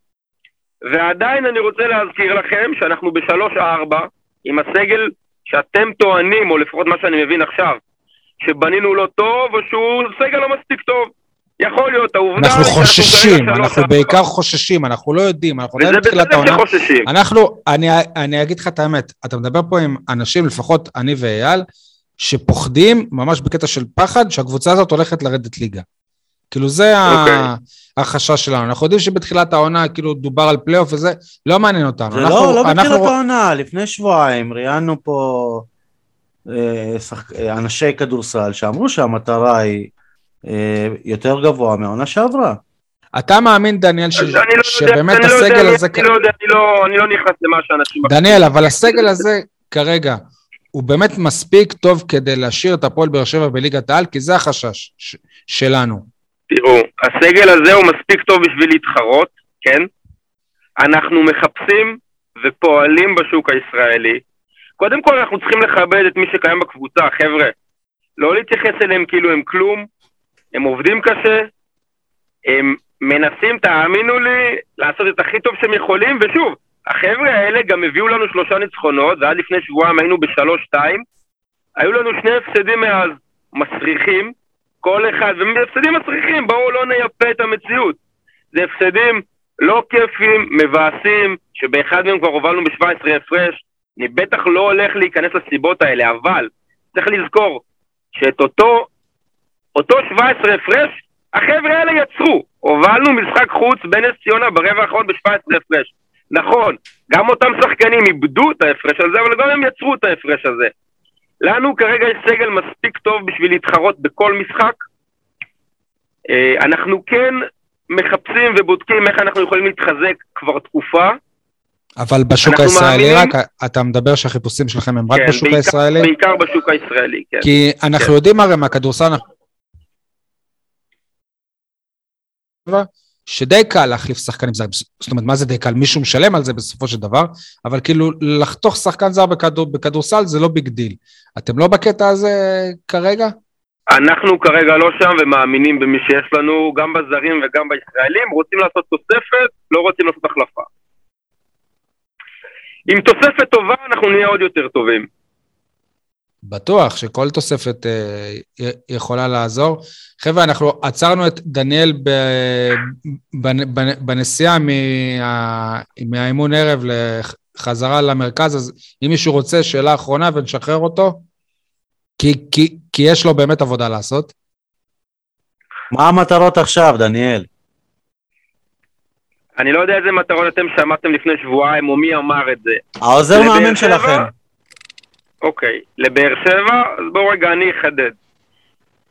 ועדיין אני רוצה להזכיר לכם שאנחנו בשלוש-ארבע, עם הסגל שאתם טוענים, או לפחות מה שאני מבין עכשיו, שבנינו לא טוב, או שהוא סגל לא מספיק טוב. יכול להיות, העובדה... אנחנו חוששים, אנחנו בעיקר חוששים, אנחנו לא יודעים, אנחנו יודעים בתחילת העונה. אנחנו, אני, אני אגיד לך את האמת, אתה מדבר פה עם אנשים, לפחות אני ואייל, שפוחדים, ממש בקטע של פחד, שהקבוצה הזאת הולכת לרדת ליגה. כאילו זה okay. אוקיי. החשש שלנו. אנחנו יודעים שבתחילת העונה, כאילו, דובר על פלייאוף וזה, לא מעניין אותנו. זה אנחנו, לא, לא אנחנו... בתחילת העונה, לפני שבועיים ראיינו פה אה, שח... אנשי כדורסל שאמרו שהמטרה היא אה, יותר גבוה מהעונה שעברה. אתה מאמין, דניאל, ש... אני לא שבאמת יודע, הסגל אני לא הזה... אני לא יודע, אני לא, אני לא נכנס למה שאנשים... דניאל, אבל הסגל הזה כרגע, הוא באמת מספיק טוב כדי להשאיר את הפועל באר שבע בליגת העל, כי זה החשש ש... שלנו. תראו, הסגל הזה הוא מספיק טוב בשביל להתחרות, כן? אנחנו מחפשים ופועלים בשוק הישראלי. קודם כל אנחנו צריכים לכבד את מי שקיים בקבוצה, חבר'ה. לא להתייחס אליהם כאילו הם כלום, הם עובדים קשה, הם מנסים, תאמינו לי, לעשות את הכי טוב שהם יכולים, ושוב, החבר'ה האלה גם הביאו לנו שלושה ניצחונות, ועד לפני שבועיים היינו בשלוש-שתיים. היו לנו שני הפסדים מאז, מסריחים, כל אחד, והפסדים מסריחים, בואו לא נייפה את המציאות. זה הפסדים לא כיפים, מבאסים, שבאחד מהם כבר הובלנו ב-17 הפרש. אני בטח לא הולך להיכנס לסיבות האלה, אבל צריך לזכור שאת אותו, אותו 17 הפרש, החבר'ה האלה יצרו. הובלנו משחק חוץ בנס ציונה ברבע האחרון ב-17 הפרש. נכון, גם אותם שחקנים איבדו את ההפרש הזה, אבל גם הם יצרו את ההפרש הזה. לנו כרגע יש סגל מספיק טוב בשביל להתחרות בכל משחק. אה, אנחנו כן מחפשים ובודקים איך אנחנו יכולים להתחזק כבר תקופה. אבל בשוק הישראלי מאמינים... רק, אתה מדבר שהחיפושים שלכם הם רק כן, בשוק בעיקר, הישראלי? בעיקר בשוק הישראלי, כן. כי אנחנו כן. יודעים הרי מהכדורסל, שדי קל להחליף שחקנים זרים. זאת אומרת, מה זה די קל? מישהו משלם על זה בסופו של דבר, אבל כאילו לחתוך שחקן זר בכדור, בכדורסל זה לא big deal. אתם לא בקטע הזה כרגע? אנחנו כרגע לא שם ומאמינים במי שיש לנו, גם בזרים וגם בישראלים, רוצים לעשות תוספת, לא רוצים לעשות החלפה. עם תוספת טובה אנחנו נהיה עוד יותר טובים. בטוח שכל תוספת אה, יכולה לעזור. חבר'ה, אנחנו עצרנו את דניאל ב, בנ, בנ, בנסיעה מה, מהאימון ערב לחזרה למרכז, אז אם מישהו רוצה, שאלה אחרונה ונשחרר אותו, כי, כי, כי יש לו באמת עבודה לעשות. מה המטרות עכשיו, דניאל? אני לא יודע איזה מטרות אתם שמעתם לפני שבועיים, או מי אמר את זה. העוזר מאמן? שלכם. אוקיי, לבאר שבע, אז בואו רגע אני אחדד.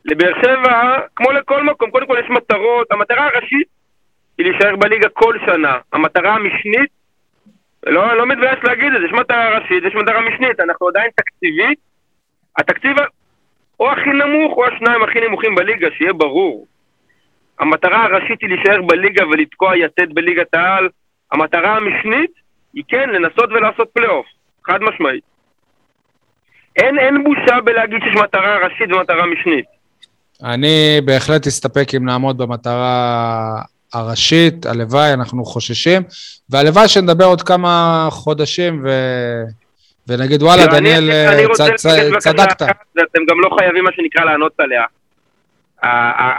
לבאר שבע, כמו לכל מקום, קודם כל יש מטרות, המטרה הראשית היא להישאר בליגה כל שנה. המטרה המשנית, לא, לא מתבייש להגיד את זה, יש מטרה ראשית, יש מטרה משנית, אנחנו עדיין תקציבית, התקציב או הכי נמוך או השניים הכי נמוכים בליגה, שיהיה ברור. המטרה הראשית היא להישאר בליגה ולתקוע יתד בליגת העל. המטרה המשנית היא כן לנסות ולעשות פלייאוף, חד משמעית. אין, אין בושה בלהגיד שיש מטרה ראשית ומטרה משנית. אני בהחלט אסתפק אם נעמוד במטרה הראשית, הלוואי, אנחנו חוששים, והלוואי שנדבר עוד כמה חודשים ו... ונגיד וואלה, דניאל, צדקת. ואתם גם לא חייבים, מה שנקרא, לענות עליה.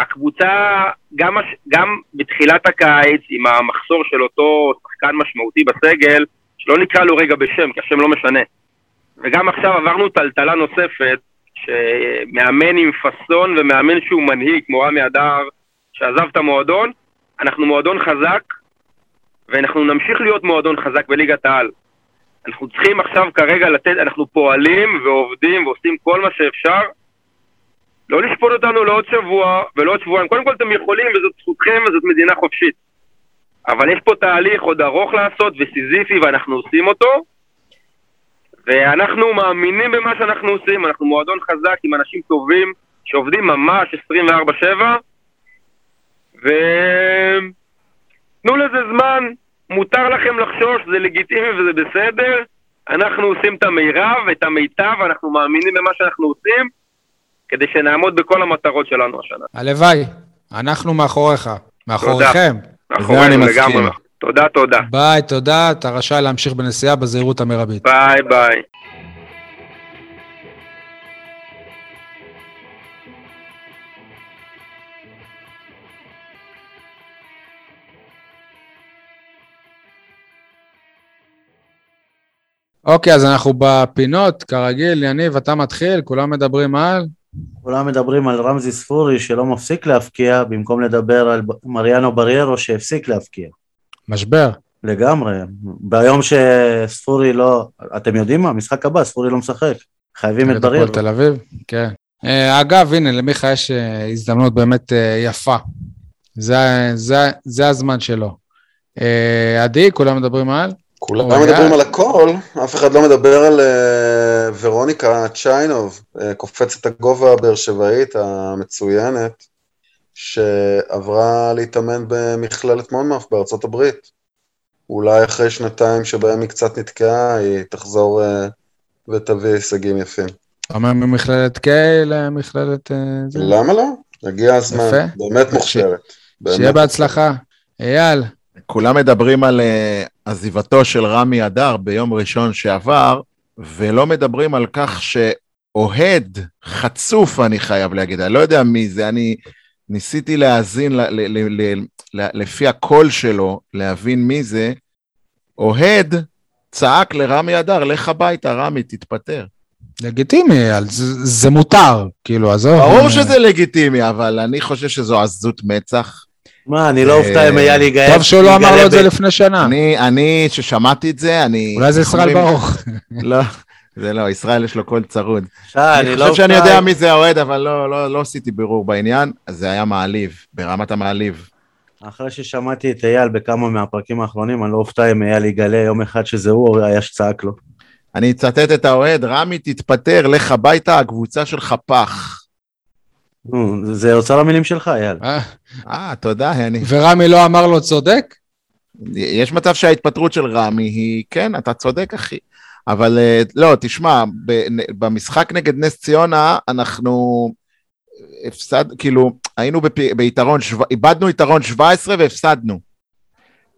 הקבוצה, גם, גם בתחילת הקיץ, עם המחסור של אותו שחקן משמעותי בסגל, שלא נקרא לו רגע בשם, כי השם לא משנה. וגם עכשיו עברנו טלטלה נוספת, שמאמן עם פאסון ומאמן שהוא מנהיג, כמו רמי אדר, שעזב את המועדון. אנחנו מועדון חזק, ואנחנו נמשיך להיות מועדון חזק בליגת העל. אנחנו צריכים עכשיו כרגע לתת, אנחנו פועלים ועובדים ועושים כל מה שאפשר. לא לשפוט אותנו לעוד שבוע ולא עוד שבועיים. קודם כל אתם יכולים וזאת זכותכם וזאת מדינה חופשית. אבל יש פה תהליך עוד ארוך לעשות וסיזיפי ואנחנו עושים אותו. ואנחנו מאמינים במה שאנחנו עושים, אנחנו מועדון חזק עם אנשים טובים שעובדים ממש 24/7 ותנו לזה זמן, מותר לכם לחשוש, זה לגיטימי וזה בסדר. אנחנו עושים את המירב, את המיטב, אנחנו מאמינים במה שאנחנו עושים, כדי שנעמוד בכל המטרות שלנו השנה. הלוואי, אנחנו מאחוריך, מאחוריכם. מאחורינו. לגמרי. תודה, תודה. ביי, תודה, אתה רשאי להמשיך בנסיעה בזהירות המרבית. ביי ביי. אוקיי, אז אנחנו בפינות, כרגיל, יניב, אתה מתחיל, כולם מדברים על... כולם מדברים על רמזי ספורי שלא מפסיק להפקיע, במקום לדבר על מריאנו בריירו שהפסיק להפקיע. משבר. לגמרי. ביום שספורי לא... אתם יודעים מה? משחק הבא, ספורי לא משחק. חייבים את בריירו. תל אביב, כן. אה, אגב, הנה, למיכה יש אה, הזדמנות באמת אה, יפה. זה, זה, זה הזמן שלו. עדי, כולם מדברים על? כולם אורגד. מדברים על הכל, אף אחד לא מדבר על ורוניקה צ'יינוב, קופצת הגובה הבאר שבעית המצוינת, שעברה להתאמן במכללת מונמאף בארצות הברית. אולי אחרי שנתיים שבהם היא קצת נתקעה, היא תחזור אה, ותביא הישגים יפים. אתה אומר ממכללת K למכללת... אה, זה? למה לא? הגיע הזמן, יפה. באמת מוכשרת. שיהיה בהצלחה. אייל, כולם מדברים על uh, עזיבתו של רמי אדר ביום ראשון שעבר, ולא מדברים על כך שאוהד חצוף, אני חייב להגיד, אני לא יודע מי זה, אני ניסיתי להאזין ל- ל- ל- ל- ל- לפי הקול שלו, להבין מי זה, אוהד צעק לרמי אדר, לך הביתה, רמי, תתפטר. לגיטימי, זה, זה מותר, כאילו, עזוב. ברור אה, שזה לגיטימי, אבל אני חושב שזו עזות מצח. מה, אני לא אופתע אם אייל יגאל. טוב שהוא לא אמר לו את זה לפני שנה. אני, אני, ששמעתי את זה, אני... אולי זה ישראל? ברוך. לא, זה לא, ישראל יש לו קול צרוד. שי, אני לא חושב שאני יודע מי זה האוהד, אבל לא, לא, לא עשיתי בירור בעניין, אז זה היה מעליב, ברמת המעליב. אחרי ששמעתי את אייל בכמה מהפרקים האחרונים, אני לא אופתע אם אייל יגלה יום אחד שזה הוא, או היה שצעק לו. אני אצטט את האוהד, רמי תתפטר, לך הביתה, הקבוצה שלך פח. זה אוצר המילים שלך, אייל. אה, אה, תודה, אני... ורמי לא אמר לו צודק? יש מצב שההתפטרות של רמי היא, כן, אתה צודק, אחי. אבל אה, לא, תשמע, במשחק נגד נס ציונה, אנחנו הפסד, כאילו, היינו בפ- ביתרון, איבדנו יתרון 17 והפסדנו.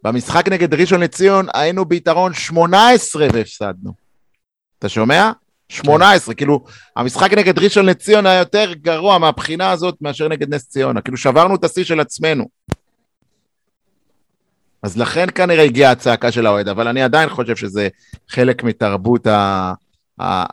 במשחק נגד ראשון לציון היינו ביתרון 18 והפסדנו. אתה שומע? 18, כאילו, המשחק נגד ראשון לציון היה יותר גרוע מהבחינה הזאת מאשר נגד נס ציונה. כאילו, שברנו את השיא של עצמנו. אז לכן כנראה הגיעה הצעקה של האוהד, אבל אני עדיין חושב שזה חלק מתרבות ה... ה...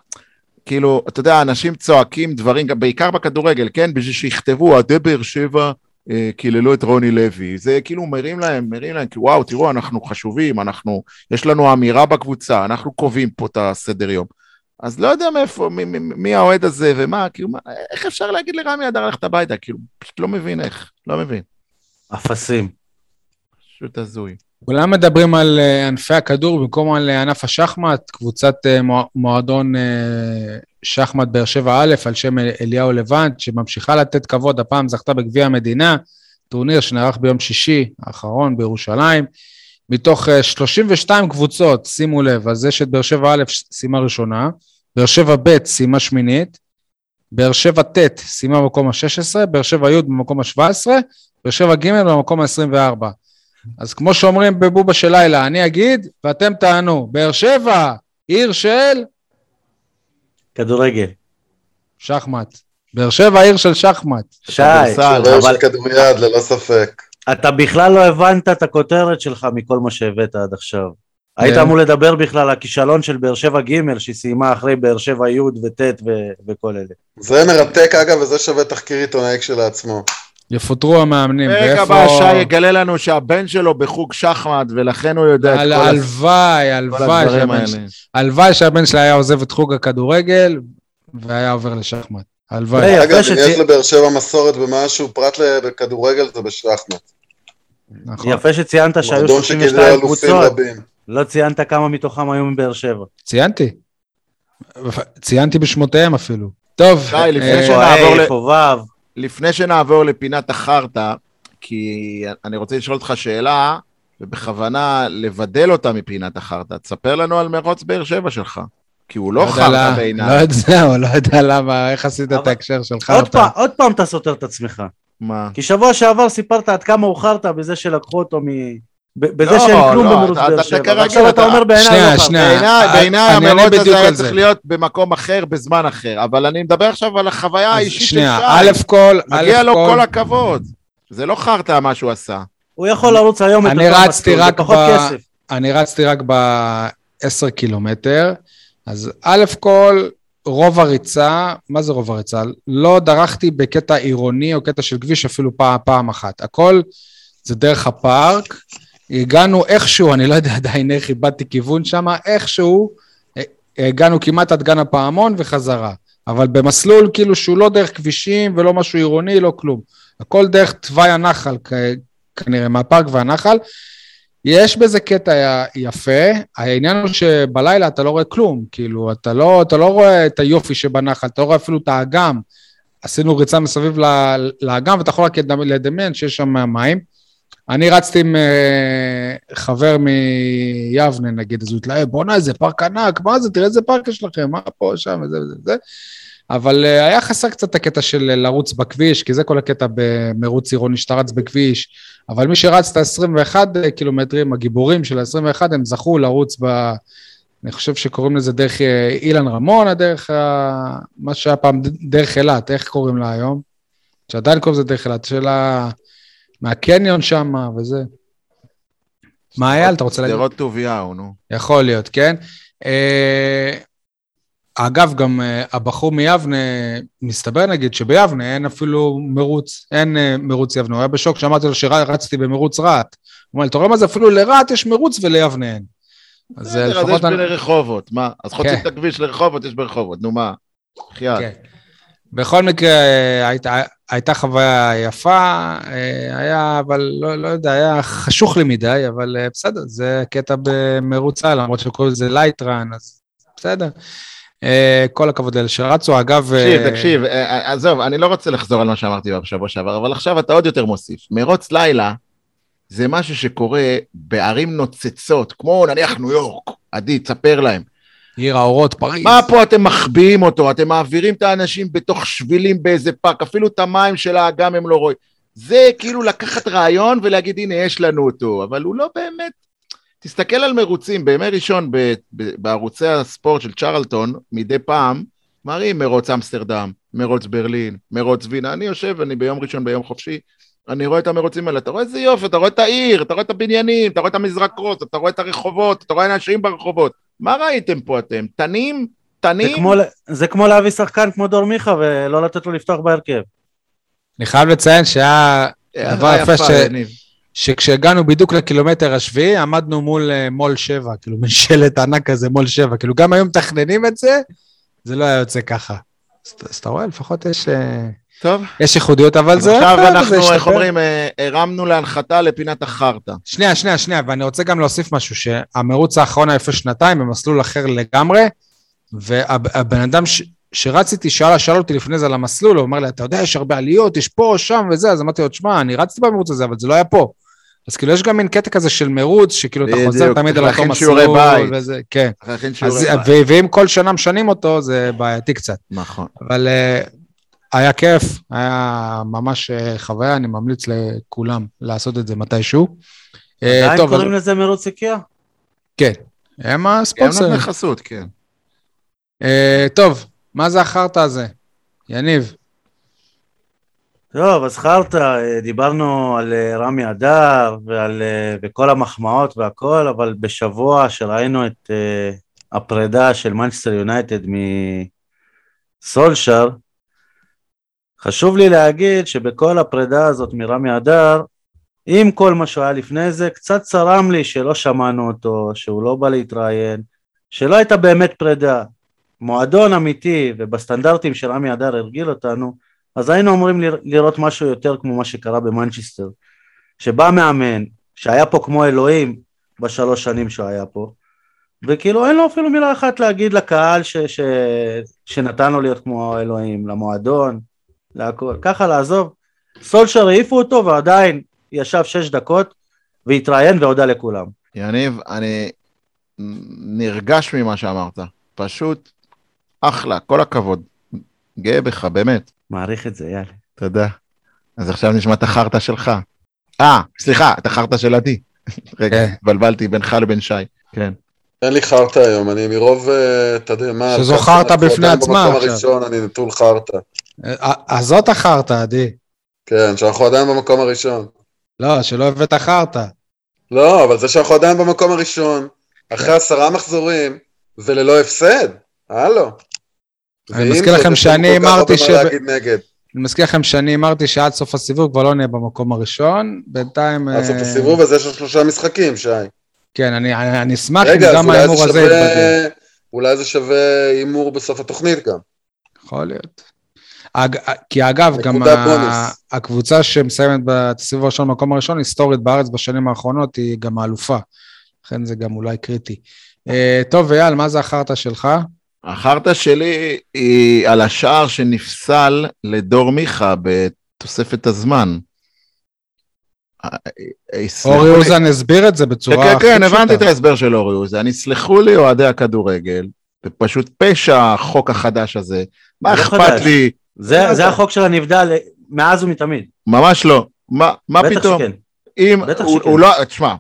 כאילו, אתה יודע, אנשים צועקים דברים, בעיקר בכדורגל, כן? בשביל שיכתבו, אוהדי באר שבע אה, קיללו את רוני לוי. זה כאילו מרים להם, מרים להם, כאילו, וואו, תראו, אנחנו חשובים, אנחנו, יש לנו אמירה בקבוצה, אנחנו קובעים פה את הסדר יום. אז לא יודע מאיפה, מי, מי, מי האוהד הזה ומה, כאילו, מה, איך אפשר להגיד לרמי אדר ללכת הביתה? כאילו, פשוט לא מבין איך, לא מבין. אפסים. פשוט הזוי. כולם מדברים על אה, ענפי הכדור במקום על אה, ענף השחמט, קבוצת אה, מוע- מועדון שחמט באר שבע א' על שם אל- אליהו לבנט, שממשיכה לתת כבוד, הפעם זכתה בגביע המדינה. טורניר שנערך ביום שישי האחרון בירושלים. מתוך אה, 32 קבוצות, שימו לב, אז יש את באר שבע א' סיימה ראשונה, באר שבע ב' סיימה שמינית, באר שבע ט' סיימה במקום ה-16, באר שבע י' במקום ה-17, באר שבע ג' במקום ה-24. אז כמו שאומרים בבובה של לילה, אני אגיד ואתם תענו, באר שבע, עיר של כדורגל. שחמט. באר שבע, עיר של שחמט. שי, אבל של כדוריד, ללא ספק. אתה בכלל לא הבנת את הכותרת שלך מכל מה שהבאת עד עכשיו. היית כן. אמור לדבר בכלל על הכישלון של באר שבע ג' שהיא סיימה אחרי באר שבע י' וט' וכל אלה. זה מרתק אגב, וזה שווה תחקיר עיתונאי כשלעצמו. יפוטרו המאמנים, פרק הבא שי יגלה לנו שהבן שלו בחוג שחמט, ולכן הוא יודע את כל הלוואי, כל הלוואי הדברים שהבן האלה. ש- הלוואי שהבן שלי היה עוזב את חוג הכדורגל והיה עובר לשחמט. הלוואי. אגב, אם יש לבאר שבע מסורת במשהו, פרט לכדורגל, זה בשחמט. נכון. יפה שציינת שהיו מועדון שגידל 32 אלופים קבוצות. לא ציינת כמה מתוכם היו מבאר שבע. ציינתי. ציינתי בשמותיהם אפילו. טוב, שי, לפני אה, שנעבור ל- לפני שנעבור לפינת החרטא, כי אני רוצה לשאול אותך שאלה, ובכוונה לבדל אותה מפינת החרטא. תספר לנו על מרוץ באר שבע שלך, כי הוא לא יודע חרטא בעיניי. לא יודע, זהו, לא יודע למה, איך עשית את ההקשר שלך. עוד אותה. פעם, עוד פעם אתה סותר את עצמך. מה? כי שבוע שעבר סיפרת עד כמה הוא חרטא בזה שלקחו אותו מ... בזה לא, שאין כלום לא, במרוץ אתה- באר שבע. ועכשיו אתה אומר בעיניי שנייה, לא. שנייה. בעיניי, המרוץ הזה היה זה. צריך להיות במקום אחר, בזמן אחר, אבל אני מדבר עכשיו על החוויה האישית של שי. א' כל, מגיע לו כל, הכבוד. זה לא חרטא מה שהוא עשה. הוא יכול לרוץ היום את אני אותו מסלול, רק בפחות ב- כסף. אני רצתי רק ב-10 קילומטר, אז א' כל, רוב הריצה, מה זה רוב הריצה? לא דרכתי בקטע עירוני או קטע של כביש אפילו פעם, פעם אחת. הכל זה דרך הפארק. הגענו איכשהו, אני לא יודע עדיין איך איבדתי כיוון שם, איכשהו אה, הגענו כמעט עד גן הפעמון וחזרה. אבל במסלול כאילו שהוא לא דרך כבישים ולא משהו עירוני, לא כלום. הכל דרך תוואי הנחל כנראה, מהפארק והנחל. יש בזה קטע יפה, העניין הוא שבלילה אתה לא רואה כלום, כאילו, אתה לא, אתה לא רואה את היופי שבנחל, אתה לא רואה אפילו את האגם. עשינו ריצה מסביב לאגם, ואתה יכול רק לדמ- לדמיין שיש שם מים. אני רצתי עם אה, חבר מיבנה, נגיד, אז הוא התלהב, בואנה, איזה פארק ענק, מה זה, תראה איזה פארק יש לכם, מה פה, שם, וזה וזה וזה. אבל אה, היה חסר קצת את הקטע של אה, לרוץ בכביש, כי זה כל הקטע במרוץ עירוני, שאתה רץ בכביש. אבל מי שרץ את ה-21 קילומטרים, הגיבורים של ה-21, הם זכו לרוץ ב... אני חושב שקוראים לזה דרך אילן רמון, הדרך, ה- מה שהיה פעם דרך אילת, איך קוראים לה היום? שעדיין קוראים לזה דרך אילת, של ה... מהקניון שם וזה. מה אייל, אתה רוצה להגיד? שדרות טוביהו, נו. יכול להיות, כן. אה, אגב, גם אה, הבחור מיבנה, מסתבר נגיד שביבנה אין אפילו מרוץ, אין אה, מרוץ יבנה. הוא היה בשוק שאמרתי לו שרצתי במרוץ רהט. הוא אומר אתה רואה מה זה? אפילו לרהט יש מרוץ וליבנה אין. אז בסדר, אז יש לפחות... ברחובות, מה? אז חוצים כן. את הכביש לרחובות, יש ברחובות, נו מה? בחייאת. כן. בכל מקרה, הייתה, חוויה יפה, אה, היה, אבל לא, לא יודע, היה חשוך לי מדי, אבל אה, בסדר, זה קטע במרוץ על, למרות שקוראים לזה Light Run, אז בסדר. אה, כל הכבוד לאלה שרצו, אגב... תקשיב, תקשיב, עזוב, אני לא רוצה לחזור על מה שאמרתי בשבוע שעבר, אבל עכשיו אתה עוד יותר מוסיף. מרוץ לילה זה משהו שקורה בערים נוצצות, כמו נניח ניו יורק. עדי, תספר להם. עיר האורות, פריז. מה פה אתם מחביאים אותו? אתם מעבירים את האנשים בתוך שבילים באיזה פארק, אפילו את המים של האגם הם לא רואים. זה כאילו לקחת רעיון ולהגיד, הנה, יש לנו אותו, אבל הוא לא באמת... תסתכל על מרוצים, בימי ראשון ב- ב- בערוצי הספורט של צ'רלטון, מדי פעם, מראים מרוץ אמסטרדם, מרוץ ברלין, מרוץ וינה. אני יושב, אני ביום ראשון, ביום חופשי, אני רואה את המרוצים האלה, אתה רואה איזה יופי, אתה רואה את העיר, אתה רואה את הבניינים, אתה רואה את המזרקות, אתה רואה את הרחובות, אתה רואה אנשים ברחובות. מה ראיתם פה אתם? תנים? זה תנים? כמו, זה כמו להביא שחקן כמו דור מיכה ולא לתת לו לפתוח בהרכב. אני חייב לציין שהיה אה, דבר יפה ש-. שכשהגענו בדיוק לקילומטר השביעי, עמדנו מול אה, מול שבע, כאילו מין שלט ענק כזה, מול שבע. כאילו גם היום מתכננים את זה, זה לא היה יוצא ככה. אז אז אתה רואה, לפחות יש, אה, טוב, יש ייחודיות, אבל זה... עכשיו אנחנו, איך. אומרים, אה, הרמנו להנחתה לפינת החרטא. שנייה, שנייה, שנייה, ואני רוצה גם להוסיף משהו, שהמרוץ האחרון היה לפני שנתיים, במסלול אחר לגמרי, והבן אדם ש... שרציתי, שאל, שאל אותי לפני זה על המסלול, הוא אמר לי, אתה יודע, יש הרבה עליות, יש פה, שם וזה, אז אמרתי לו, תשמע, אני רצתי במרוץ הזה, אבל זה לא היה פה. אז כאילו, יש גם מין קטע כזה של מרוץ, שכאילו אתה חוזר תמיד על אותו מסלול. וזה, כן. ואם כל שנה משנים אותו, זה בעייתי קצת. נכון. אבל uh, היה כיף, היה ממש uh, חוויה, אני ממליץ לכולם לעשות את זה מתישהו. אה, עדיין טוב, אז- קוראים לזה מרוץ איקאה? כן, הם הם הספונסרים. נותני חסות, כן. אה, טוב, מה זה החרטא הזה? יניב, טוב, אז חרטא, אה, דיברנו על אה, רמי אדר ועל אה, וכל המחמאות והכל, אבל בשבוע שראינו את אה, הפרידה של מנצ'סטר יונייטד מסולשר, חשוב לי להגיד שבכל הפרידה הזאת מרמי אדר, עם כל מה שהוא היה לפני זה, קצת צרם לי שלא שמענו אותו, שהוא לא בא להתראיין, שלא הייתה באמת פרידה. מועדון אמיתי ובסטנדרטים שרמי אדר הרגיל אותנו, אז היינו אמורים לר- לראות משהו יותר כמו מה שקרה במנצ'סטר. שבא מאמן, שהיה פה כמו אלוהים בשלוש שנים שהוא היה פה, וכאילו אין לו אפילו מילה אחת להגיד לקהל ש, ש, שנתן לו להיות כמו אלוהים, למועדון, להכל. ככה לעזוב. סולשר העיפו אותו ועדיין ישב שש דקות והתראיין והודה לכולם. יניב, אני נרגש ממה שאמרת. פשוט אחלה, כל הכבוד. גאה בך, באמת. מעריך את זה, יאללה. תודה. אז עכשיו נשמע את החרטא שלך. אה, סליחה, את החרטא של עדי. רגע, כן. התבלבלתי בינך לבין שי. כן. אין לי חרטא היום, אני מרוב אה, תדהמה. על שזו כך חרטא בפני עצמה במקום. הראשון, אני נטול חרטא. אה, אז זאת החרטא, עדי. כן, שאנחנו עדיין במקום הראשון. לא, שלא הבאת חרטא. לא, אבל זה שאנחנו עדיין במקום הראשון, אחרי עשרה מחזורים, וללא הפסד, הלו. אני מזכיר לכם שאני אמרתי ש-. אני מזכיר לכם שאני אמרתי שעד סוף הסיבוב כבר לא נהיה במקום הראשון, בינתיים... עד סוף אה, הסיבוב הזה יש לו שלושה משחקים, שי. כן, אני- אני אשמח אם אז גם ההימור הזה יתבדל. אולי זה שווה הימור בסוף התוכנית גם. יכול להיות. אג... כי אגב, גם ה... הקבוצה שמסיימת בסיבוב הראשון במקום הראשון, היסטורית בארץ בשנים האחרונות, היא גם האלופה. לכן זה גם אולי קריטי. אה, טוב, אייל, מה זה החרטא שלך? החרטא שלי היא על השער שנפסל לדור מיכה בתוספת הזמן. אה, אה, אורי אוזן הסביר את זה כן, בצורה כן, הכי כן, הבנתי את פשוטה. ההסבר של אורי אוזן. יסלחו לי אוהדי הכדורגל, זה פשוט פשע החוק החדש הזה. מה לא אכפת. לי? זה, זה החוק של הנבדל מאז ומתמיד. ממש לא. מה, מה בטח פתאום? שכן. אם בטח הוא, שכן. הוא לא, תשמע,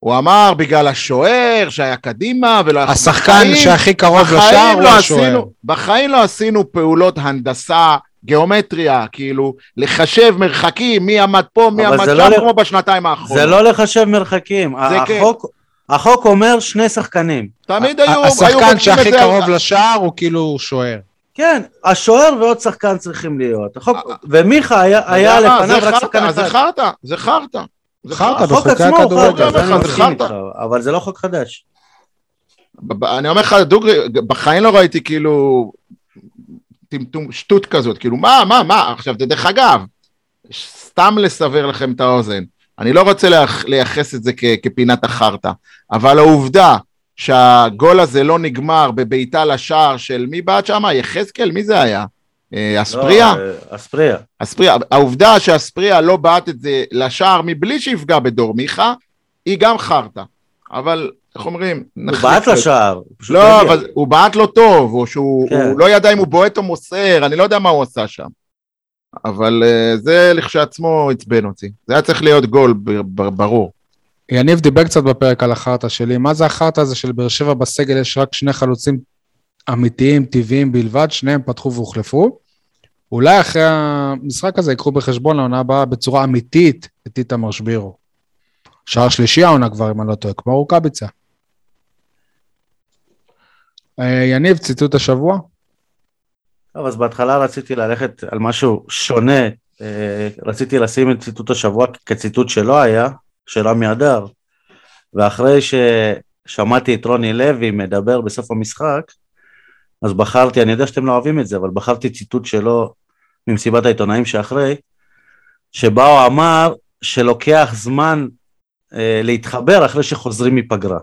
הוא אמר בגלל השוער שהיה קדימה ולא... השחקן בחיים- שהכי קרוב לשער הוא לא השוער. עשינו, בחיים לא עשינו פעולות הנדסה, גיאומטריה, כאילו, לחשב מרחקים, מי עמד פה, מי עמד זה שם, לא כמו בשנתיים האחרונות. זה לא לחשב מרחקים. כן. החוק, החוק אומר שני שחקנים. תמיד היו, השחקן שהכי זה- קרוב לשער הוא כאילו שוער. כן, השוער ועוד שחקן צריכים להיות. החוק, אה, ומיכה היה, היה? לפניו זה רק שחקן זה אחד. חרטא, זה חרטא. זה חרטא, החוק עצמו הוא. חרטא, זה חרטא. איתך, אבל זה לא חוק חדש. אני אומר לך, דוגרי, בחיים לא ראיתי כאילו טמטום, שטות כזאת, כאילו, מה, מה, מה, עכשיו, דרך אגב, סתם לסבר לכם את האוזן, אני לא רוצה לייח- לייחס את זה כ- כפינת החרטא, אבל העובדה שהגול הזה לא נגמר בבעיטה לשער של מי בעט שם? יחזקאל? מי זה היה? אה, אספריה? לא, אה, אספריה. אספריה, העובדה שאספריה לא בעט את זה לשער מבלי שיפגע בדור מיכה, היא גם חרטא. אבל, איך אומרים? הוא בעט. לשער. לא, הגיע. אבל הוא בעט לא טוב, או שהוא כן. לא ידע אם הוא בועט או מוסר, אני לא יודע מה הוא עשה שם. אבל uh, זה לכשעצמו עצבן אותי. זה היה צריך להיות גול, ברור. יניב דיבר קצת בפרק על החרטא שלי. מה זה החרטא הזה של באר שבע בסגל יש רק שני חלוצים אמיתיים, טבעיים בלבד, שניהם פתחו והוחלפו. אולי אחרי המשחק הזה ייקחו בחשבון לעונה הבאה בצורה אמיתית את איתמר שבירו. שער שלישי העונה כבר, אם אני לא טועה, כמו רוקאביצה. אה, יניב, ציטוט השבוע? טוב, אז בהתחלה רציתי ללכת על משהו שונה. אה, רציתי לשים את ציטוט השבוע כציטוט שלא היה, של עמי אדר. ואחרי ששמעתי את רוני לוי מדבר בסוף המשחק, אז בחרתי, אני יודע שאתם לא אוהבים את זה, אבל בחרתי ציטוט שלו ממסיבת העיתונאים שאחרי, שבה הוא אמר שלוקח זמן אה, להתחבר אחרי שחוזרים מפגרה.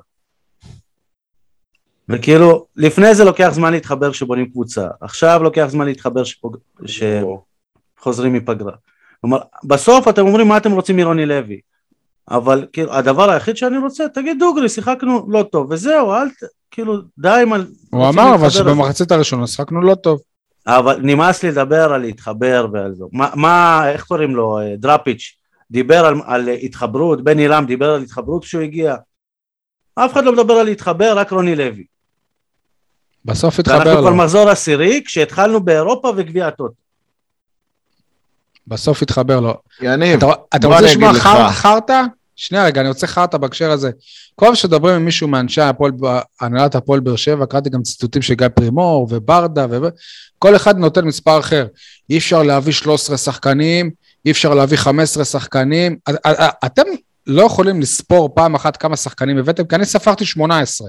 וכאילו, לפני זה לוקח זמן להתחבר כשבונים קבוצה, עכשיו לוקח זמן להתחבר שפוג... שחוזרים מפגרה. כלומר, בסוף אתם אומרים מה אתם רוצים מרוני לוי, אבל כאילו, הדבר היחיד שאני רוצה, תגיד דוגרי, שיחקנו לא טוב, וזהו, אל ת... כאילו, די עם ה... הוא אמר אבל שבמחצית הראשונה שחקנו לא טוב. אבל נמאס לי לדבר על להתחבר ועל זה. מה, מה איך קוראים לו, אה, דראפיץ', דיבר על, על התחברות, בן עילם דיבר על התחברות כשהוא הגיע. אף אחד לא מדבר על להתחבר, רק רוני לוי. בסוף ואנחנו התחבר כבר לו. מחזור עשירי כשהתחלנו באירופה וגביע הטוטו. בסוף התחבר לו. יניב, אתה אתה רוצה לשמוע. חר- חרטא? שנייה רגע, אני רוצה חרטא בהקשר הזה. כל פעם שדברים עם מישהו מאנשי הפועל, הנהלת הפועל באר שבע, קראתי גם ציטוטים של גיא פרימור וברדה, וכל אחד נותן מספר אחר. אי אפשר להביא 13 שחקנים, אי אפשר להביא 15 שחקנים. אתם לא יכולים לספור פעם אחת כמה שחקנים הבאתם, כי אני ספרתי 18.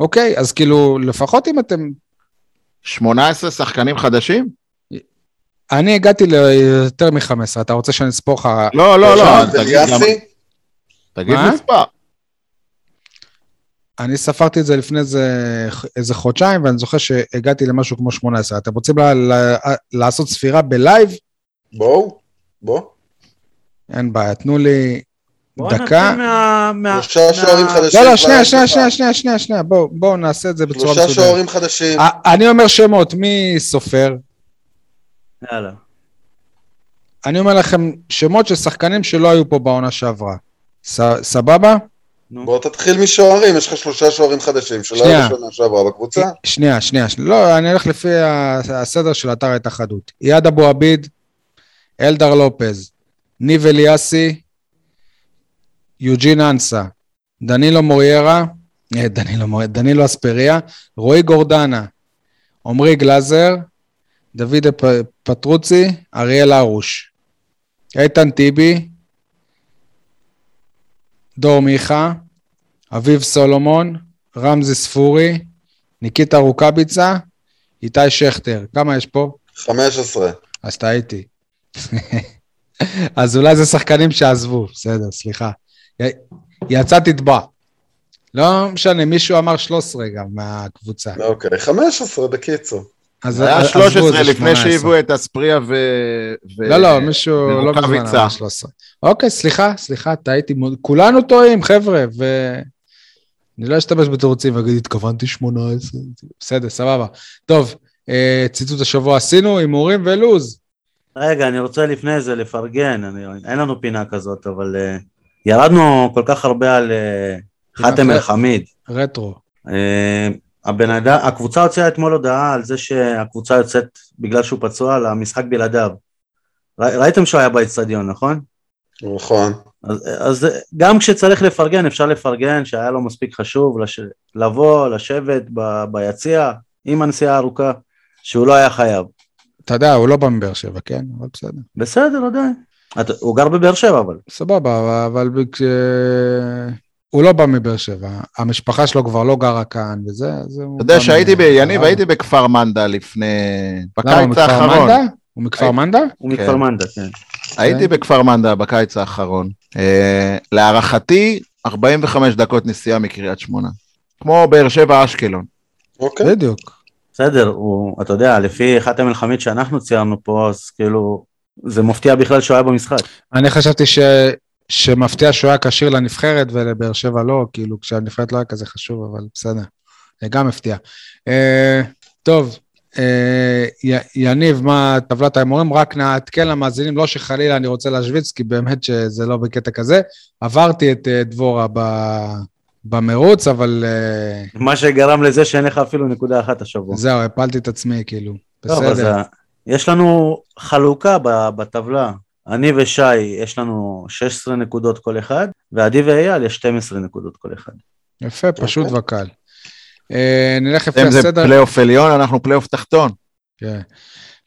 אוקיי? אז כאילו, לפחות אם אתם... 18 שחקנים חדשים? אני הגעתי ליותר מ-15, אתה רוצה שאני אספור לך... לא, לא, לא, תגיד גם-? מספר. אני ספרתי את זה לפני איזה, איזה חודשיים, ואני זוכר שהגעתי למשהו כמו 18. אתם רוצים לעשות ספירה בלייב? בואו, בוא. אין בעיה, תנו לי בוא דקה. נתחיל מה... שלושה שוערים חדשים. לא, לא, שנייה, שנייה. שנייה, שנייה, שנייה, שנייה, בואו בוא נעשה את זה בצורה שלושה מסודרת. שוערים חדשים. אני אומר שמות, מי סופר? יאללה. אני אומר לכם שמות של שחקנים שלא היו פה בעונה שעברה. ס, סבבה? נו. בוא תתחיל משוערים, יש לך שלושה שוערים חדשים שלא שנייה. היו בשנה שעברה בקבוצה. שנייה, שנייה, שנייה. לא, אני הולך לפי הסדר של אתר ההתאחדות. איאד אבו עביד, אלדר לופז, ניב אליאסי, יוג'ין אנסה, דנילו מוריירה, אה, דנילו, דנילו אספריה, רועי גורדנה, עמרי גלאזר, דוד פטרוצי, אריאל הרוש, איתן טיבי, דור מיכה, אביב סולומון, רמזי ספורי, ניקיטה רוקאביצה, איתי שכטר. כמה יש פה? 15. אז טעיתי. אז אולי זה שחקנים שעזבו, בסדר, סליחה. י- יצא תתבע. לא משנה, מישהו אמר 13 גם מהקבוצה. אוקיי, 15 בקיצור. אז היה עזבו איזה 13 לפני 18. שהביאו את אספריה ו... לא, לא, מישהו לא מזמן. אמר 13. אוקיי, סליחה, סליחה, טעיתי. מאוד. כולנו טועים, חבר'ה, ו... אני לא אשתמש בתירוצים ואגיד, התכוונתי 18. בסדר, סבבה. טוב, אה, ציטוט השבוע עשינו, הימורים ולוז. רגע, אני רוצה לפני זה לפרגן, אני, אין לנו פינה כזאת, אבל uh, ירדנו כל כך הרבה על uh, חאתם ר- אל-חמיד. רטרו. Uh, הבן אדם, הקבוצה הוציאה אתמול הודעה על זה שהקבוצה יוצאת בגלל שהוא פצוע למשחק בלעדיו. ר, ראיתם שהוא היה באצטדיון, נכון? נכון. אז, אז גם כשצריך לפרגן, אפשר לפרגן שהיה לו מספיק חשוב לש, לבוא, לשבת ב, ביציע עם הנסיעה הארוכה, שהוא לא היה חייב. אתה יודע, הוא לא בא מבאר שבע, כן? אבל בסדר. בסדר, עדיין. אתה- הוא גר בבאר שבע, אבל. סבבה, אבל כש... הוא לא בא מבאר שבע, המשפחה שלו כבר לא גרה כאן וזה, אז הוא... אתה יודע שהייתי, ב- יניב. הייתי בכפר מנדה לפני... בקיץ האחרון. הוא מכפר מנדה? הוא כן. מכפר מנדה, כן. הייתי בכפר מנדה בקיץ האחרון. להערכתי, 45 דקות נסיעה מקריית שמונה. כמו באר שבע אשקלון. אוקיי. בדיוק. בסדר, הוא, אתה יודע, לפי חאתם אל-חמיד שאנחנו ציירנו פה, אז כאילו, זה מפתיע בכלל שהוא היה במשחק. אני חשבתי ש... שמפתיע שהוא היה כשיר לנבחרת ולבאר שבע לא, כאילו כשהנבחרת לא היה כזה חשוב, אבל בסדר. זה גם הפתיע. אה, טוב, אה, י- יניב, מה טבלת ההימורים? רק נעדכן למאזינים, לא שחלילה אני רוצה להשוויץ, כי באמת שזה לא בקטע כזה. עברתי את אה, דבורה ב... במרוץ, אבל אה, מה שגרם לזה שאין לך אפילו נקודה אחת השבוע. זהו, הפלתי את עצמי, כאילו. טוב, אז בסדר. ה- יש לנו חלוקה בטבלה. אני ושי, יש לנו 16 נקודות כל אחד, ועדי ואייל יש 12 נקודות כל אחד. יפה, פשוט אוקיי. וקל. אה, נלך לפי אתם זה הסדר. פלייאוף עליון, אנחנו פלייאוף תחתון. כן.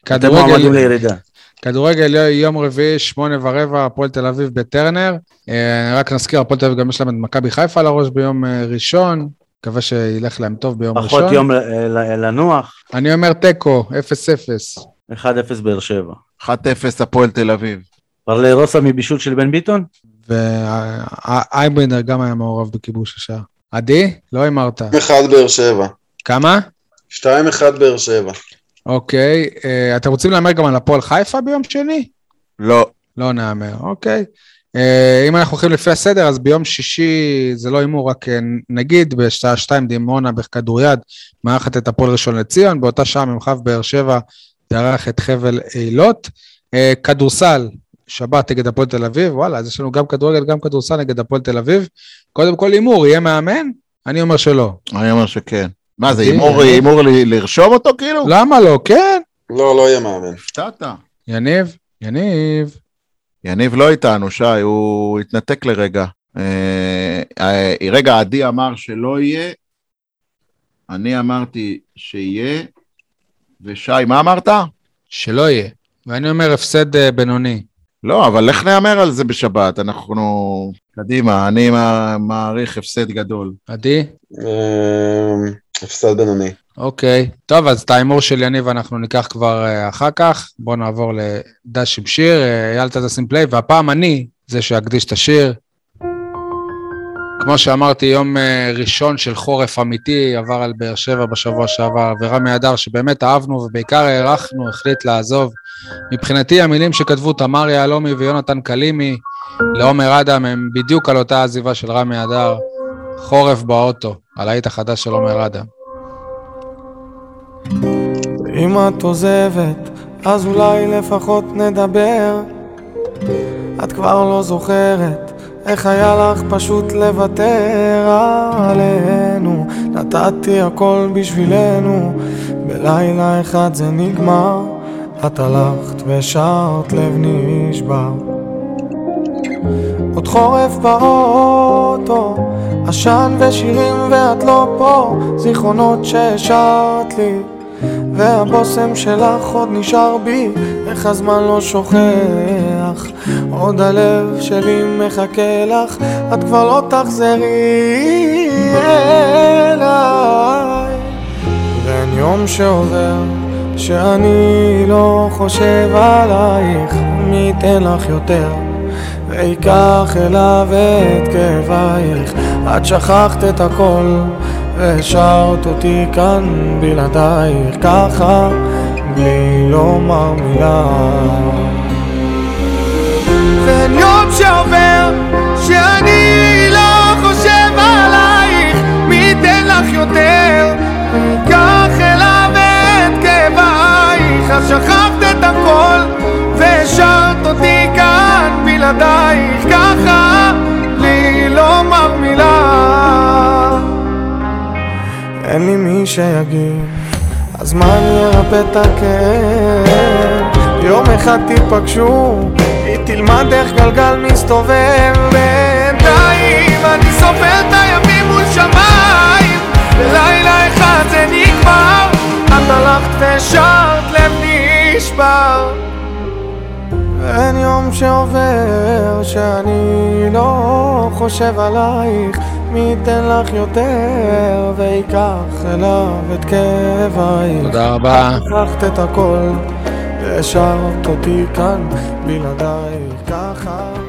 אתם מועמדים כדורגל, לירידה. כדורגל יום רביעי, שמונה ורבע, הפועל תל אביב בטרנר. אה, רק נזכיר, הפועל תל אביב גם יש להם את מכבי חיפה על הראש ביום אה, ראשון. מקווה שילך להם טוב ביום פחות ראשון. יום ל- ל- לנוח, אני אומר תיקו, 0-0. 1-0 באר שבע. 1-0 הפועל תל אביב. פרלי רוסה מבישול של בן ביטון? ואייבנדר גם היה מעורב בכיבוש השער. עדי? לא הימרת. 2-1 באר שבע. כמה? 2-1 באר שבע. אוקיי. אה, אתם רוצים להמר גם על הפועל חיפה ביום שני? לא. לא נהמר, אוקיי. אה, אם אנחנו הולכים לפי הסדר, אז ביום שישי זה לא הימור, רק אה, נגיד בשעה שתיים דימונה בכדוריד מארחת את הפועל ראשון לציון, באותה שעה ממחב באר שבע תארח את חבל אילות. אה, כדורסל, שבת נגד הפועל תל אביב, וואלה, אז יש לנו גם כדורגל, גם כדורסל נגד הפועל תל אביב. קודם כל הימור, יהיה מאמן? אני אומר שלא. אני אומר שכן. מה זה, אוקיי. הימור ל- לרשום אותו כאילו? למה לא? כן. לא, לא יהיה מאמן. הפתעת. יניב, יניב. יניב לא איתנו, שי, הוא התנתק לרגע. אה, אה, רגע, עדי אמר שלא יהיה, אני אמרתי שיהיה, ושי, מה אמרת? שלא יהיה. ואני אומר הפסד אה, בינוני. לא, אבל איך נהמר על זה בשבת? אנחנו... קדימה, אני מע- מעריך הפסד גדול. עדי? אה, הפסד בינוני. אוקיי. טוב, אז את ההימור של יניב אנחנו ניקח כבר אה, אחר כך. בואו נעבור לדש עם שיר, אה, אייל תשים פליי, והפעם אני זה שאקדיש את השיר. כמו שאמרתי, יום אה, ראשון של חורף אמיתי עבר על באר שבע בשבוע שעבר, ורמי אדר, שבאמת אהבנו ובעיקר הערכנו, החליט לעזוב. מבחינתי, המילים שכתבו תמר יהלומי ויונתן קלימי לעומר אדם הם בדיוק על אותה עזיבה של רמי אדר. חורף באוטו, הלהיט החדש של עומר אדם. אם את עוזבת, אז אולי לפחות נדבר. את כבר לא זוכרת איך היה לך פשוט לוותר עלינו. נתתי הכל בשבילנו, בלילה אחד זה נגמר. את הלכת ושרת לב נשבר. עוד חורף באוטו, עשן ושירים ואת לא פה, זיכרונות שהשארת לי, והבושם שלך עוד נשאר בי, איך הזמן לא שוכח, עוד הלב שלי מחכה לך, את כבר לא תחזרי אליי. ואין יום שעובר שאני לא חושב עלייך, מי ייתן לך יותר? ויקח אליו את כאבייך. את שכחת את הכל והשארת אותי כאן בלעדייך. ככה בלי לומר מילה. ואין יום שעובר שאני לא חושב עלייך. מי ייתן לך יותר את שכחת את הכל והשארת אותי כאן בלעדייך ככה לי לומר מילה אין לי מי שיגיד הזמן ירפא את הכאב? יום אחד תיפגשו היא תלמד איך גלגל מסתובב. בינתיים אני סופר את הימים מול שמיים בלילה אחד זה נגמר את הלכת ושרת לב נשבר. אין יום שעובר שאני לא חושב עלייך. מי ייתן לך יותר ויקח אליו את כאבייך. תודה רבה. שכחת את הכל והשארת אותי כאן בלעדייך. ככה